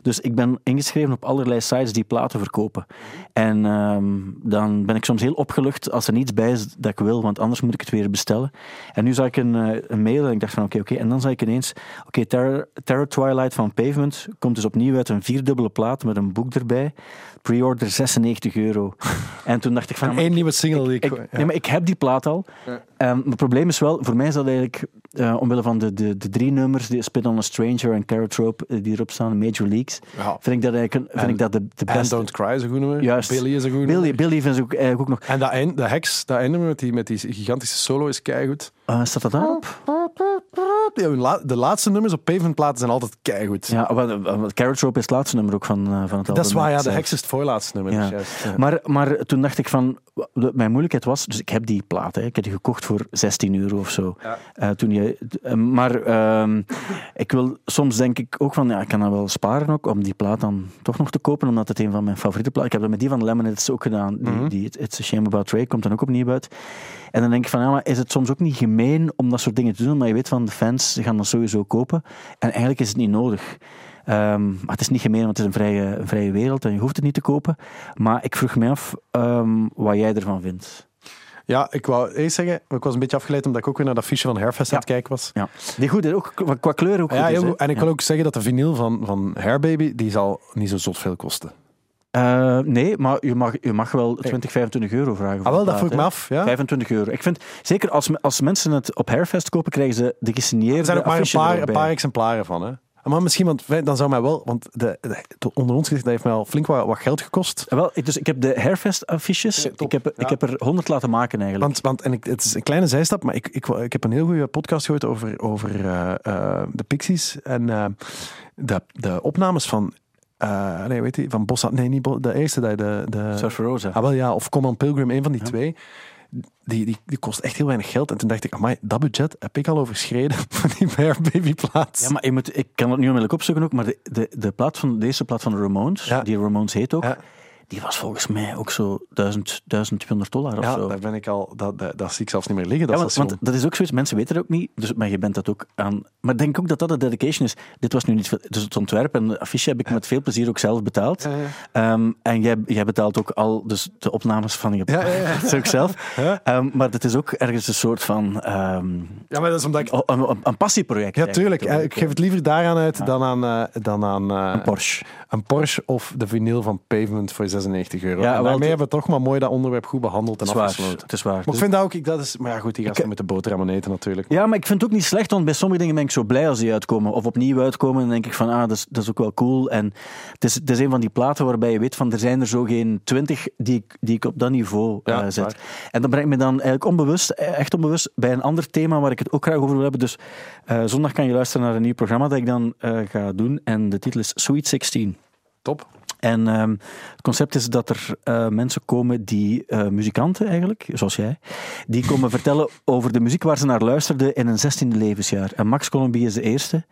Dus ik ben ingeschreven op allerlei sites die platen verkopen. En um, dan ben ik soms heel opgelucht als er niets bij is dat ik wil, want anders moet ik het weer bestellen. En nu zag ik een, een mail en ik dacht van oké, okay, oké. Okay. En dan zag ik ineens, oké, okay, Terror, Terror Twilight van Pavement komt dus opnieuw uit een vierdubbele plaat met een boek erbij. Pre-order 96 euro. en toen dacht ik van... Één nieuwe single. Ik, ik, ja. Nee, maar ik heb die plaat al. Ja. Um, het probleem is wel, voor mij is dat eigenlijk, uh, omwille van de, de, de drie nummers, die Spit on a Stranger en Carrot Rope, die erop staan, Major Leagues, ja. vind ik dat eigenlijk vind en, ik dat de, de beste... And Don't Cry is een goed nummer. Juist. Billy is een goed Billy, nummer. Billy vind ik ook, eigenlijk ook nog... En dat eind, de Hex, dat einde met die, met die gigantische solo is keigoed. Uh, staat dat daarop? De laatste nummers op Pavementplaten zijn altijd keigoed. Ja, want Carrot Rope is het laatste nummer ook van, van het album. Dat is waar, ja. De Hex is het voorlaatste nummer. Ja. Dus juist, ja. maar, maar toen dacht ik van... Mijn moeilijkheid was... Dus ik heb die plaat, hè, ik heb die gekocht voor 16 euro of zo. Ja. Uh, toen je, uh, maar uh, ik wil... Soms denk ik ook van... Ja, ik kan dan wel sparen ook om die plaat dan toch nog te kopen, omdat het een van mijn favoriete platen... Ik heb dat met die van Lemonheads ook gedaan. Die, Mhm. die It's a Shame About Ray komt dan ook opnieuw uit. En dan denk ik van, ja, maar is het soms ook niet gemeen om dat soort dingen te doen, maar je weet van, de fans gaan dat sowieso kopen. En eigenlijk is het niet nodig. Ehm, maar het is niet gemeen, want het is een vrije, een vrije wereld en je hoeft het niet te kopen. Maar ik vroeg me af ehm, wat jij ervan vindt. Ja, ik wou eerst zeggen, ik was een beetje afgeleid omdat ik ook weer naar dat fiche van Hairfest aan het kijken was. Ja. Die goed ook qua- kleur ook Ja, goed is, goed. en ik Ja. wil ook zeggen dat de vinyl van, van Hairbaby, die zal niet zo zot veel kosten. Eh, nee, maar je mag, je mag wel 20, 25 euro vragen. Ah, wel, dat vroeg ik me af. Ja. 25 euro. Ik vind, zeker als, als mensen het op Hairfest kopen, krijgen ze de gesigneerde Er zijn ook maar een paar, een paar exemplaren van. Hè. Maar misschien, want dan zou mij wel, want de, de- onder ons gezegd, dat heeft mij al flink wat, wat geld gekost. Eh, Wel, ik, dus ik heb de Hairfest affiches. Ik, heb, Ja. ik heb er 100 laten maken eigenlijk. Want, want en ik, het is een kleine zijstap, maar ik, ik, ik heb een heel goede podcast gehoord over, over eh, eh, de Pixies en de, de opnames van, nee, weet je, van Bossa, nee, niet de eerste, de, de, de Surfer Rosa. ah, wel ja, of Common Pilgrim, een van die Ja. twee. Die, die, die kost echt heel weinig geld. En toen dacht ik, amai, dat budget heb ik al overschreden van die Bear Baby. Ja, maar je moet, ik kan het nu onmiddellijk opzoeken ook, maar de, de, de, plaat van, de eerste plaat van de Ramones, Ja. die Ramones heet ook, Ja. Die was volgens mij ook zo 1000, 1200 dollar of Ja, zo. daar ben ik al, dat, dat, dat zie ik zelfs niet meer liggen. Dat Ja, want, station. want dat is ook zoiets, mensen weten het ook niet, dus, maar je bent dat ook aan. Maar ik denk ook dat dat de dedication is. Dit was nu niet veel, dus het ontwerp en de affiche heb ik met veel plezier ook zelf betaald. Ja, ja. Ehm, en jij, jij betaalt ook al dus de opnames van je Ja, ja, ja. dat is ook zelf. Ehm, maar het is ook ergens een soort van ehm, ja, maar dat is omdat ik... een, een, een passieproject. Ja, tuurlijk. Eh, Ik geef het liever daaraan uit dan aan, eh, dan aan eh, Een Porsche. een Porsche of de vinyl van Pavement voor 96 euro. Ja, en daarmee hebben we toch maar mooi dat onderwerp goed behandeld en Het afgesloten. Het is waar. Maar Dus- ik vind dat ook, ik, dat is, maar ja goed, die gasten met de boterhammen eten natuurlijk. Ja, maar ik vind het ook niet slecht, want bij sommige dingen ben ik zo blij als die uitkomen. Of opnieuw uitkomen, dan denk ik van, ah, dat is, dat is ook wel cool. En het is, het is een van die platen waarbij je weet van, er zijn er zo geen twintig die ik, die ik op dat niveau Ja, eh, zet. waar. En dat brengt me dan eigenlijk onbewust, echt onbewust, bij een ander thema waar ik het ook graag over wil hebben. Dus eh, zondag kan je luisteren naar een nieuw programma dat ik dan eh, ga doen. En de titel is Sweet 16. Top. En ehm, het concept is dat er eh, mensen komen die, eh, muzikanten eigenlijk, zoals jij, die komen vertellen over de muziek waar ze naar luisterden in een zestiende levensjaar. En Max Colombi is de eerste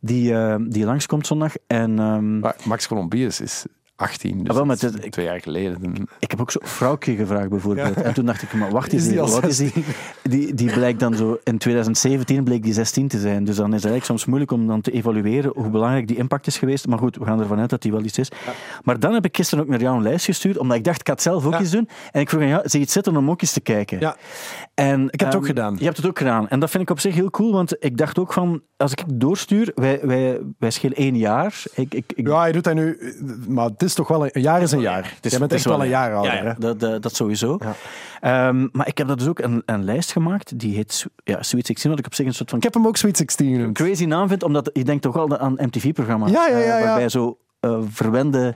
die, eh, die langskomt zondag. En ehm, Max Colombius is 18, dus Ah, maar het is- twee jaar geleden. ik heb ook zo'n vrouwtje gevraagd bijvoorbeeld. Ja. En toen dacht ik, maar wacht eens, even, wat is die? 16? Die, die blijkt dan zo, in 2017 bleek die 16 te zijn. Dus dan is het eigenlijk soms moeilijk om dan te evalueren hoe belangrijk die impact is geweest. Maar goed, we gaan ervan uit dat die wel iets is. Maar dan heb ik gisteren ook naar jou een lijst gestuurd, omdat ik dacht, ik ga het zelf ook Ja. eens doen. En ik vroeg aan jou, zie je het zitten om ook eens te kijken? Ja, En, Ik heb het ook ehm, gedaan. Je hebt het ook gedaan. En dat vind ik op zich heel cool, want ik dacht ook van, als ik het doorstuur, wij, wij, wij schelen één jaar. Ik, ik, ik, ja, je doet dat nu, maar het is toch wel een, een jaar is een jaar. Het is- Jij bent is echt wel een jaar ouder. Hè? dat, dat, dat sowieso. Ehm, maar ik heb dat dus ook een, een lijst gemaakt, die heet ja, Sweet 16, wat ik op zich een soort van Ik heb hem ook Sweet 16 genoemd. crazy naam vind, omdat je denkt toch al aan MTV-programma's. Ja, ja, ja, ja. waarbij zo eh, verwende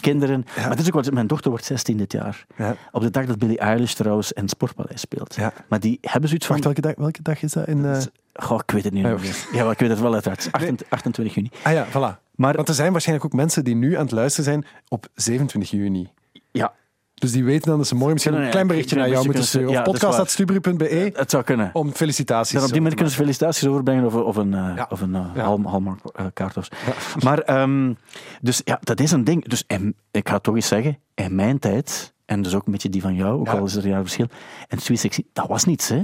kinderen... Ja. Maar het is ook wat, mijn dochter wordt 16 dit jaar. Ja. Op de dag dat Billie Eilish trouwens in het Sportpaleis speelt. Ja. Maar die hebben zoiets van... Wacht, welke dag, welke dag is dat? In, eh, Goh, ik weet het niet Ja, meer. Ja, maar ik weet het wel uiteraard. 28, 28 juni. Ah ja, voilà. Maar Want er zijn waarschijnlijk ook mensen die nu aan het luisteren zijn op 27 juni. ja, Dus die weten dan dat ze morgen misschien een klein berichtje naar jou moeten sturen. Of podcast.stubru.be het zou kunnen. om felicitaties. Dan op die manier kunnen ze felicitaties overbrengen of, of een, eh Ja. of een eh, Hallmark-kaart. of zo. maar, ehm, dus ja, dat is een ding. Dus ik ga toch eens zeggen, in mijn tijd, en dus ook een beetje die van jou, ook al is er een jaar verschil, en Sweet 16, dat was niets, hè.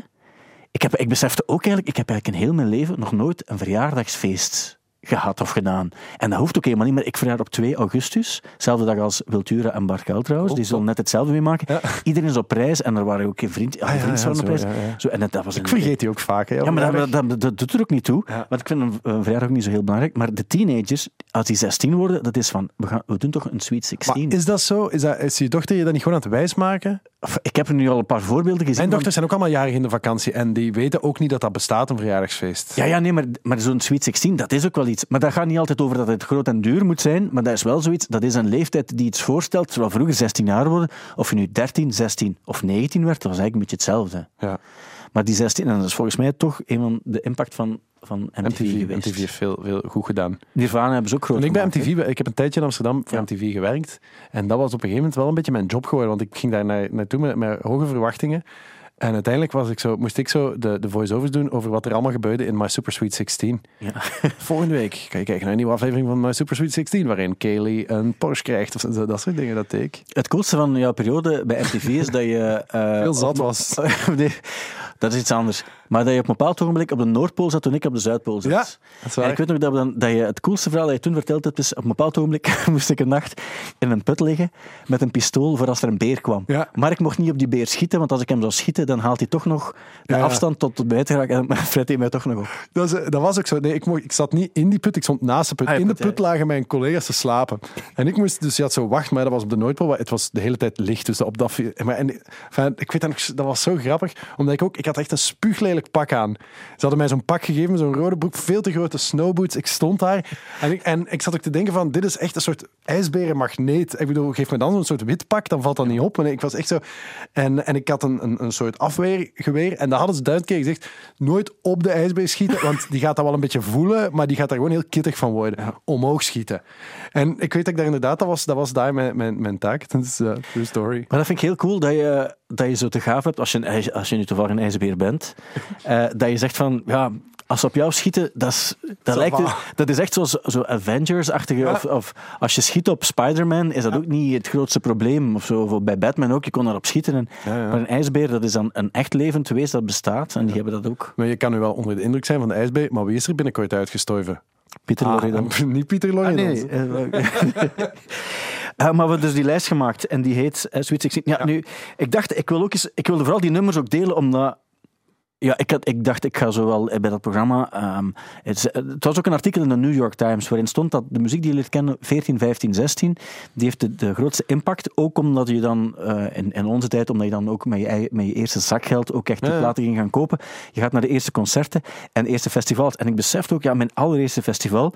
Ik, heb, ik besefte ook eigenlijk, ik heb eigenlijk in heel mijn leven nog nooit een verjaardagsfeest gehad of gedaan. En dat hoeft ook helemaal niet, maar ik verjaar op 2 augustus, dezelfde dag als Wiltura en Bart Kuil trouwens, die zullen net hetzelfde meemaken. Ja. Iedereen is op reis en er waren ook geen vriend, Ah, ja, vrienden ja, op ja. Zo, en dat, dat was Ik een- vergeet die ook vaak. Hè, ja, maar dat, dat, doet er ook niet toe. Want ik vind een, een verjaardag ook niet zo heel belangrijk. Maar de teenagers, als die 16 worden, dat is van, we, gaan, we doen toch een Sweet 16. Maar is dat zo? Is, dat, is je dochter je dat niet gewoon aan het wijsmaken? Ik heb er nu al een paar voorbeelden gezien. Mijn dochters zijn ook allemaal jarig in de vakantie en die weten ook niet dat dat bestaat, een verjaardagsfeest. Ja, ja, nee, maar, maar zo'n Sweet 16, dat is ook wel iets. Maar dat gaat niet altijd over dat het groot en duur moet zijn. Maar dat is wel zoiets, dat is een leeftijd die iets voorstelt. Terwijl vroeger 16 jaar worden, of je nu 13, 16 of 19 werd, dat was eigenlijk een beetje hetzelfde. Ja. Maar die 16, en dat is volgens mij toch een van de impact van, van MTV, MTV, geweest. MTV heeft veel, veel goed gedaan. Nirvana hebben ze ook groot Want ik, bij. MTV, ik heb een tijdje in Amsterdam voor Ja. MTV gewerkt. En dat was op een gegeven moment wel een beetje mijn job geworden. Want ik ging daar naar, naartoe met, met hoge verwachtingen. En uiteindelijk was ik zo, moest ik zo de, de voice-overs doen over wat er allemaal gebeurde in My Super Sweet 16. Ja. Volgende week kan je kijken naar een nieuwe aflevering van My Super Sweet 16, waarin Kaylee een Porsche krijgt. Of zo, dat soort dingen, dat deed ik. Het coolste van jouw periode bij MTV is dat je... eh, Heel zat was. nee, Dat is iets anders. Maar dat je op een bepaald ogenblik op de Noordpool zat toen ik op de Zuidpool zat. Ja, dat is waar. En ik weet nog dat, we dan, dat je het coolste verhaal dat je toen verteld hebt, is op een bepaald ogenblik moest ik een nacht in een put liggen met een pistool voor als er een beer kwam. Ja. Maar ik mocht niet op die beer schieten, want als ik hem zou schieten, dan haalt hij toch nog de Ja, afstand tot het buiten en fret hij mij toch nog op. Dat, is- dat was ook zo. Nee, ik, mocht, ik zat niet in die put, ik stond naast de put. Ah, in de put, lagen mijn collega's te slapen. En ik moest, dus je had zo wacht, maar dat was op de Noordpool. Het was de hele tijd licht, dus op dat... Maar, en, enfin, ik weet dat nog, dat was zo grappig, omdat ik ook... Ik had echt een spuuglelijk pak aan. Ze hadden mij zo'n pak gegeven, zo'n rode broek, veel te grote snowboots. Ik stond daar en ik, en ik zat ook te denken van, dit is echt een soort ijsberenmagneet. Ik bedoel, geef me dan zo'n soort wit pak, dan valt dat niet op. En ik was echt zo... En, en ik had een, een, een soort afweergeweer en daar hadden ze duizend keer gezegd, nooit op de ijsbeer schieten, want die gaat dat wel een beetje voelen, maar die gaat daar gewoon heel kittig van worden. Omhoog schieten. En ik weet dat ik daar inderdaad, dat was, dat was daar mijn, mijn, mijn taak. Dat is uh, true story. Maar dat vind ik heel cool dat je, dat je zo te gaaf hebt als je, een als je nu toevallig een ijsbeer bent. Eh, dat je zegt van, ja, als ze op jou schieten, dat is, dat lijkt, dat is echt zo, zo Avengers-achtige. Ja. Of, of als je schiet op Spider-Man, is dat ook niet het grootste probleem. Of zo, of bij Batman ook, je kon daarop schieten. En, Ja. Maar een ijsbeer, dat is dan een echt levend wees dat bestaat. En die hebben dat ook. Maar je kan nu wel onder de indruk zijn van de ijsbeer, maar wie is er binnenkort uitgestorven? Pieter Ah, niet Pieter Lorre. Ah, nee. eh, eh, maar we hebben dus die lijst gemaakt en die heet eh, Sweet 16. Ja, nu, ik dacht, ik wil ook eens, ik wilde vooral die nummers ook delen, omdat ja, ik, had, ik dacht, ik ga zo wel eh, bij dat programma. ehm, het, eh, het was ook een artikel in de New York Times waarin stond dat de muziek die je leert kennen, 14, 15, 16, die heeft de, de grootste impact. Ook omdat je dan, eh, in, in onze tijd, omdat je dan ook met je, met je eerste zakgeld ook echt Ja, ja. platen ging gaan kopen. Je gaat naar de eerste concerten en de eerste festivals. En ik besefte ook, ja, mijn allereerste festival.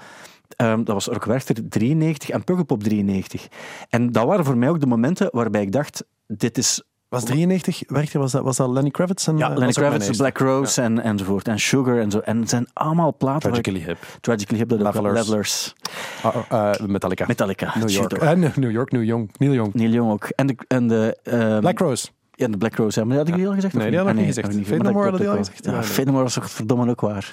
ehm, dat was Rock Werchter 93 en Pukkelpop 93. En dat waren voor mij ook de momenten waarbij ik dacht: dit is Was 93, werkte, was dat, was dat Lenny Kravitz? En, ja, eh, Lenny Kravitz. Black Rose en, enzovoort. En Sugar en zo. En het zijn allemaal platen. Tragically Hip. Tragically Hip, wel. Levelers. Levelers. Ah, oh, eh, Metallica. Metallica. New York. New York, New Young. Neil Young. Neil Young ook. En de, en de, ehm, Black Rose. Ja, de Black Rose. Maar had ik die al gezegd? Nee, die had ik Ah, niet gezegd. heb ik Fate maar No More dat had die al gezegd? Ja, Ja, Fate No More is toch verdomme ook waar.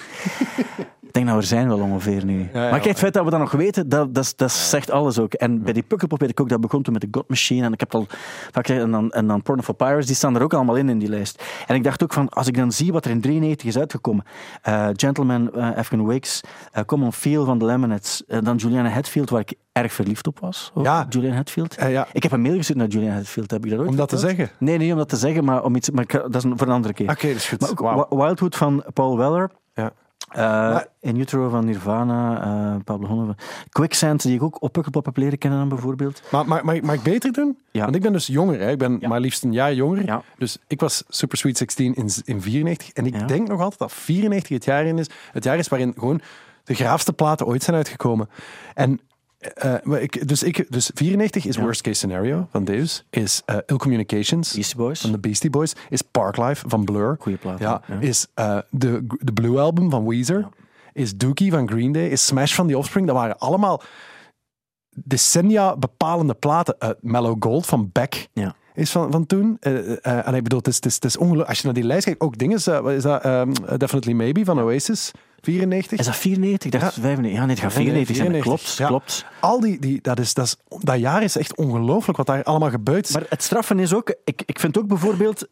ik denk dat we er zijn wel ongeveer nu. ja, maar kijk, het feit dat we dat nog weten, dat, dat, dat zegt alles ook. En bij die Pukkelpop weet ik ook, dat begon toen met de God Machine. En ik heb al vaak gezegd, en dan, en dan Porno for Pirates, die staan er ook allemaal in, in die lijst. En ik dacht ook van, als ik dan zie wat er in 93 is uitgekomen. eh, Gentleman, eh African Wakes, eh, Common Feel van de Lemonheads, dan Juliana Hetfield, waar ik erg verliefd op was. ook, Ja. Juliana Hetfield. Ja. Ik heb een mail gestuurd naar Juliana Hetfield, heb ik dat ooit Om dat te zeggen? Nee, niet om dat te zeggen, maar om iets. Maar ik- dat is een- voor een andere keer. Oké, dat is goed. Maar ook Wildwood van Paul Weller. Ja. eh, In Utero van Nirvana, eh Pablo van Quicksand, die ik ook op Pukkelpop heb leren kennen dan bijvoorbeeld. Maar mag ik beter doen? Ja. Want ik ben dus jonger. Hè? Ik ben Ja. maar liefst een jaar jonger. Ja. Dus ik was Super Sweet 16 in, in 94. En ik denk nog altijd dat 94 het jaar, in is, het jaar is waarin gewoon de graafste platen ooit zijn uitgekomen. En eh, maar ik, dus, ik, dus 94 is Ja. Worst Case Scenario van Deus. Is eh, Ill Communications Beastie Boys. van de Beastie Boys. Is Parklife van Blur. Goeie plaat, Ja, ja. Is eh, de, de Blue Album van Weezer. Is Dookie van Green Day. Is Smash van The Offspring. Dat waren allemaal decennia bepalende platen. Eh, Mellow Gold van Beck Ja. Is van, van toen. Eh, eh, en ik bedoel, het is, het is, het is ongelooflijk. Als je naar die lijst kijkt, ook dingen. eh, is dat? Ehm, Definitely Maybe van Oasis. 94. Is dat 94? Ik dacht Ja. 95. Ja, nee, het gaat 94 zijn. Dat 94, Klopt, ja. klopt. Al die, die dat, is, dat, is, dat jaar is echt ongelooflijk wat daar allemaal gebeurd is. Maar het straffen is ook... Ik, ik vind ook bijvoorbeeld...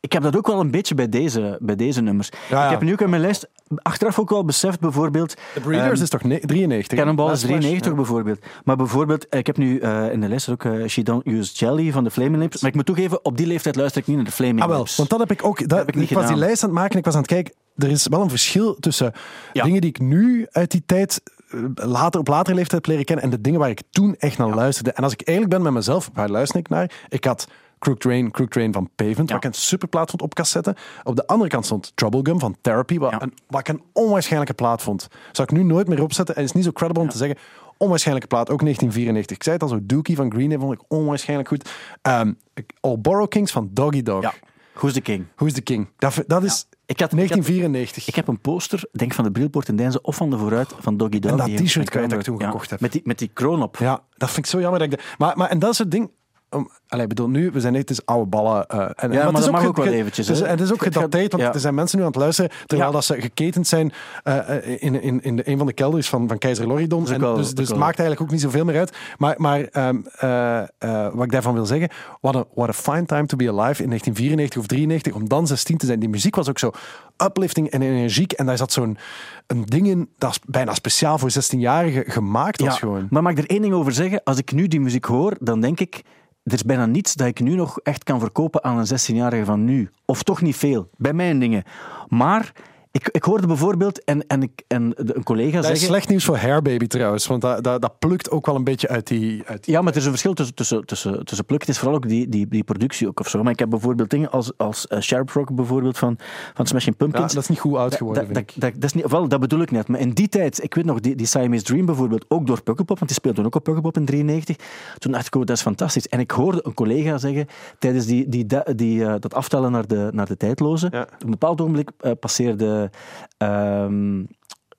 Ik heb dat ook wel een beetje bij deze, bij deze nummers. Ja, ja. Ik heb nu ook in mijn lijst achteraf ook wel beseft, bijvoorbeeld... The Breeders ehm, is toch ne- 93? Cannonball is Last Flash, 93 ja. bijvoorbeeld. Maar bijvoorbeeld, eh, ik heb nu eh, in de lijst ook eh, She Don't Use Jelly van de Flaming Lips. Maar ik moet toegeven, op die leeftijd luister ik niet naar de Flaming Ah wel, Lips. want dat heb ik ook. Dat, heb ik ik niet was die lijst aan het maken en ik was aan het kijken. Er is wel een verschil tussen dingen die ik nu uit die tijd later, op latere leeftijd heb leren kennen en de dingen waar ik toen echt naar luisterde. En als ik eerlijk ben met mezelf, waar luister ik naar? Ik had Crook Train, Crook Train van Pavement, Ja. wat ik een superplaat vond op cassette. Op de andere kant stond Trouble Gum van Therapy, wat, Ja. een, wat ik een onwaarschijnlijke plaat vond. Zou ik nu nooit meer opzetten en het is niet zo credible om te zeggen. Onwaarschijnlijke plaat, ook 1994. Ik zei het al zo, Dookie van Green Day vond ik onwaarschijnlijk goed. Ehm All Borrow Kings van Doggy Dog. Ja. Who's the King? Who's the King? Dat, dat is Ik had, ik, had, 1994. ik heb een poster, denk van de Brilpoort in Deinze of van de Vooruit van Doggy Dog. En dat die ik t-shirt van kwijt dat ik toen gekocht heb. Met die, met die kroon op. ja, dat vind ik zo jammer. Dat ik de- maar, maar, en dat is het ding. Allee, ik bedoel, nu, we zijn net eens oude ballen. eh, en, maar het is dat mag ook wel eventjes, en het is ook gedateerd, want ja. er zijn mensen nu aan het luisteren, terwijl Ja. dat ze geketend zijn eh, eh, in, in, in de, een van de kelders van, van keizer Loridon. En wel- dus dus het maakt eigenlijk ook niet zoveel meer uit. Maar, maar ehm, eh, eh, wat ik daarvan wil zeggen, what a, what a fine time to be alive in 1994 of 93, om dan 16 te zijn. Die muziek was ook zo uplifting en energiek. En daar zat zo'n een ding in, dat is bijna speciaal voor 16-jarigen gemaakt was gewoon. Maar mag ik er één ding over zeggen? Als ik nu die muziek hoor, dan denk ik... Er is bijna niets dat ik nu nog echt kan verkopen aan een 16-jarige van nu. Of toch niet veel, bij mijn dingen. Maar ik, ik hoorde bijvoorbeeld, en, en, ik, en de- een collega Dat is zeggen... slecht nieuws voor Hair Baby trouwens, want dat, dat, dat plukt ook wel een beetje uit die... Uit die Ja, maar er is een verschil tussen, tussen, tussen, tussen pluk. Het is vooral ook die, die, die productie ook of zo. Maar ik heb bijvoorbeeld dingen als, als eh, Sharp Rock bijvoorbeeld van, van Smashing ja, Pumpkins. dat is niet goed oud geworden, dat, vind dat, ik. dat, dat is niet, wel, dat bedoel ik net. Maar in die tijd, ik weet nog, die, die Siamese Dream bijvoorbeeld, ook door Pukkelpop, want die speelde toen ook op Pukkelpop in 93. Toen dacht ik, oh, dat is fantastisch. En ik hoorde een collega zeggen, tijdens die, die, die, die, eh, dat aftellen naar de, naar de tijdloze, Ja. op een bepaald ogenblik eh, passeerde... um,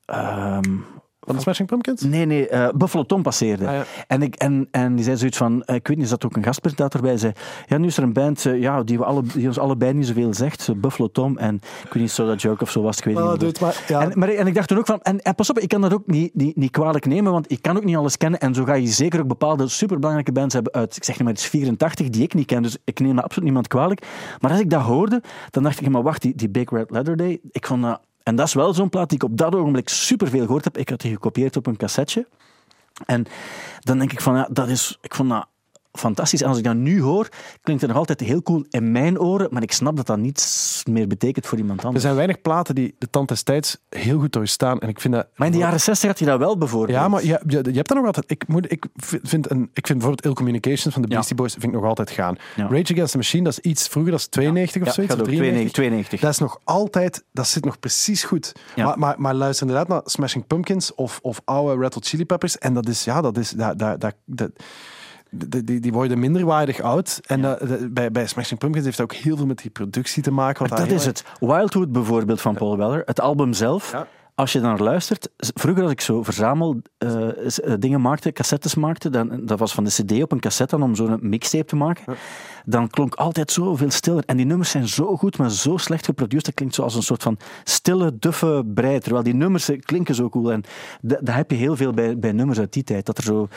um, Van de Smashing Pumpkins? Nee, nee, eh, Buffalo Tom passeerde. Ah, ja. en, ik, en, en die zei zoiets van, eh, ik weet niet, er zat ook een gastpresentator bij, zei, ja, nu is er een band eh, ja, die, we alle, die ons allebei niet zoveel zegt, Buffalo Tom en ik weet niet, Soda Joke of zo was, ik weet Oh, niet. dude, maar, ja. En, maar, en ik dacht toen ook van, en, en pas op, ik kan dat ook niet, niet, niet kwalijk nemen, want ik kan ook niet alles kennen. En zo ga je zeker ook bepaalde superbelangrijke bands hebben uit, ik zeg niet maar, het is 84, die ik niet ken. Dus ik neem dat absoluut niemand kwalijk. Maar als ik dat hoorde, dan dacht ik, maar wacht, die, die Big Red Leather Day, ik vond dat... En dat is wel zo'n plaat die ik op dat ogenblik superveel gehoord heb. Ik had die gekopieerd op een cassetje. En dan denk ik van, ja, dat is... Ik vond dat fantastisch. En als ik dat nu hoor, klinkt het nog altijd heel cool in mijn oren, maar ik snap dat dat niets meer betekent voor iemand Er anders. zijn weinig platen die de tand des tijds heel goed doorstaan. En ik vind dat... Maar in de jaren 60 had je dat wel bijvoorbeeld. Ja, maar je, je, je hebt dan nog altijd... Ik, moet, ik vind, een, ik vind bijvoorbeeld Ill Communications van de Ja. Beastie Boys vind ik nog altijd gaan. Ja. Rage Against the Machine, dat is iets vroeger, dat is 92 Ja, of zoiets, gaat of ook 93. 92. Dat is nog altijd... Dat zit nog precies goed. Maar, maar, maar luister inderdaad naar Smashing Pumpkins of, of oude Hot Chili Peppers. En dat is... Ja, dat is... Dat, dat, dat, dat- die, die, die worden minderwaardig oud. En bij, bij Smashing Pumpkins heeft dat ook heel veel met die productie te maken. daar dat is het. Wildwood bijvoorbeeld van Paul Weller, het album zelf. Ja. Als je naar luistert, vroeger als ik zo verzamel eh, eh, dingen maakte, cassettes maakte, dan, dat was van de cd op een cassette dan om zo'n mixtape te maken, dan klonk altijd zoveel stiller. En die nummers zijn zo goed, maar zo slecht geproduceerd, dat klinkt zoals een soort van stille, duffe brei, terwijl die nummers eh, klinken zo cool. En dat, dat heb je heel veel bij, bij nummers uit die tijd, dat er zo,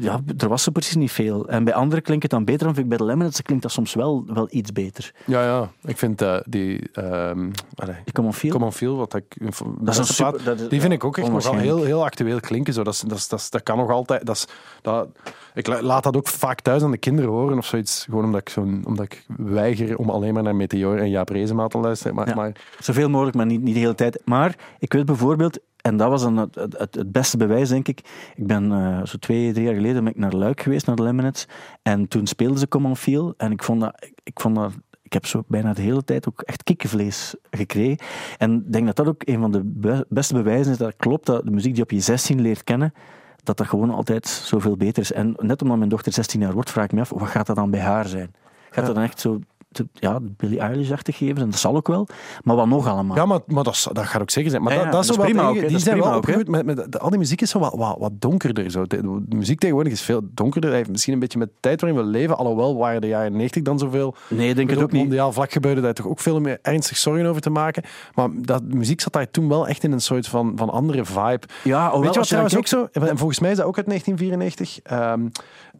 ja, er was er precies niet veel. En bij anderen klinkt het dan beter, dan vind ik bij de Lemonades klinkt dat soms wel, wel iets beter. Ja, ja. Ik vind eh, die... ehm allee, on feel. Come on Feel, wat ik... Dat is super- plaat, dat is- die vind ik ook echt nog heel, heel actueel klinken. Zo. Dat, dat, is, dat, is- dat kan nog altijd... Dat is, dat, ik la- laat dat ook vaak thuis aan de kinderen horen of zoiets. Gewoon omdat ik, zo'n, omdat ik weiger om alleen maar naar Meteor en Jaap Reesema te luisteren. Maar, Ja. maar Zoveel mogelijk, maar niet, niet de hele tijd. Maar ik weet bijvoorbeeld, en dat was dan het, het, het- beste bewijs, denk ik. Ik ben eh, zo twee, drie jaar geleden ben ik naar Luik geweest, naar de Lemonades. En toen speelden ze Come On Feel. En ik vond dat... Ik, ik vond dat ik heb zo bijna de hele tijd ook echt kikkenvlees gekregen. En ik denk dat dat ook een van de be- beste bewijzen is dat het klopt dat de muziek die je op je 16 leert kennen, dat dat gewoon altijd zoveel beter is. En net omdat mijn dochter 16 jaar wordt, vraag ik me af, wat gaat dat dan bij haar zijn? Gaat dat dan echt zo te- ja, Billie Eilish-achtig geven? En dat zal ook wel. Maar wat nog allemaal? Ja, maar, maar dat, dat gaat ook zeker zijn. Maar Ja, dat, dat is dat is prima tegen- ook, die zijn wel opgegroeid met, met al die muziek is zo wat, wat, wat donkerder. Zo. De, de muziek tegenwoordig is veel donkerder. Hij heeft misschien een beetje met de tijd waarin we leven. Alhoewel waren de jaren 90 dan zoveel Nee, ik denk het ook niet. mondiaal vlak gebeurde daar toch ook veel meer ernstig zorgen over te maken. Maar dat, muziek zat daar toen wel echt in een soort van, van andere vibe. Ja, hoewel, Weet je wat trouwens ook zo? En volgens mij is dat ook uit 1994. Ehm,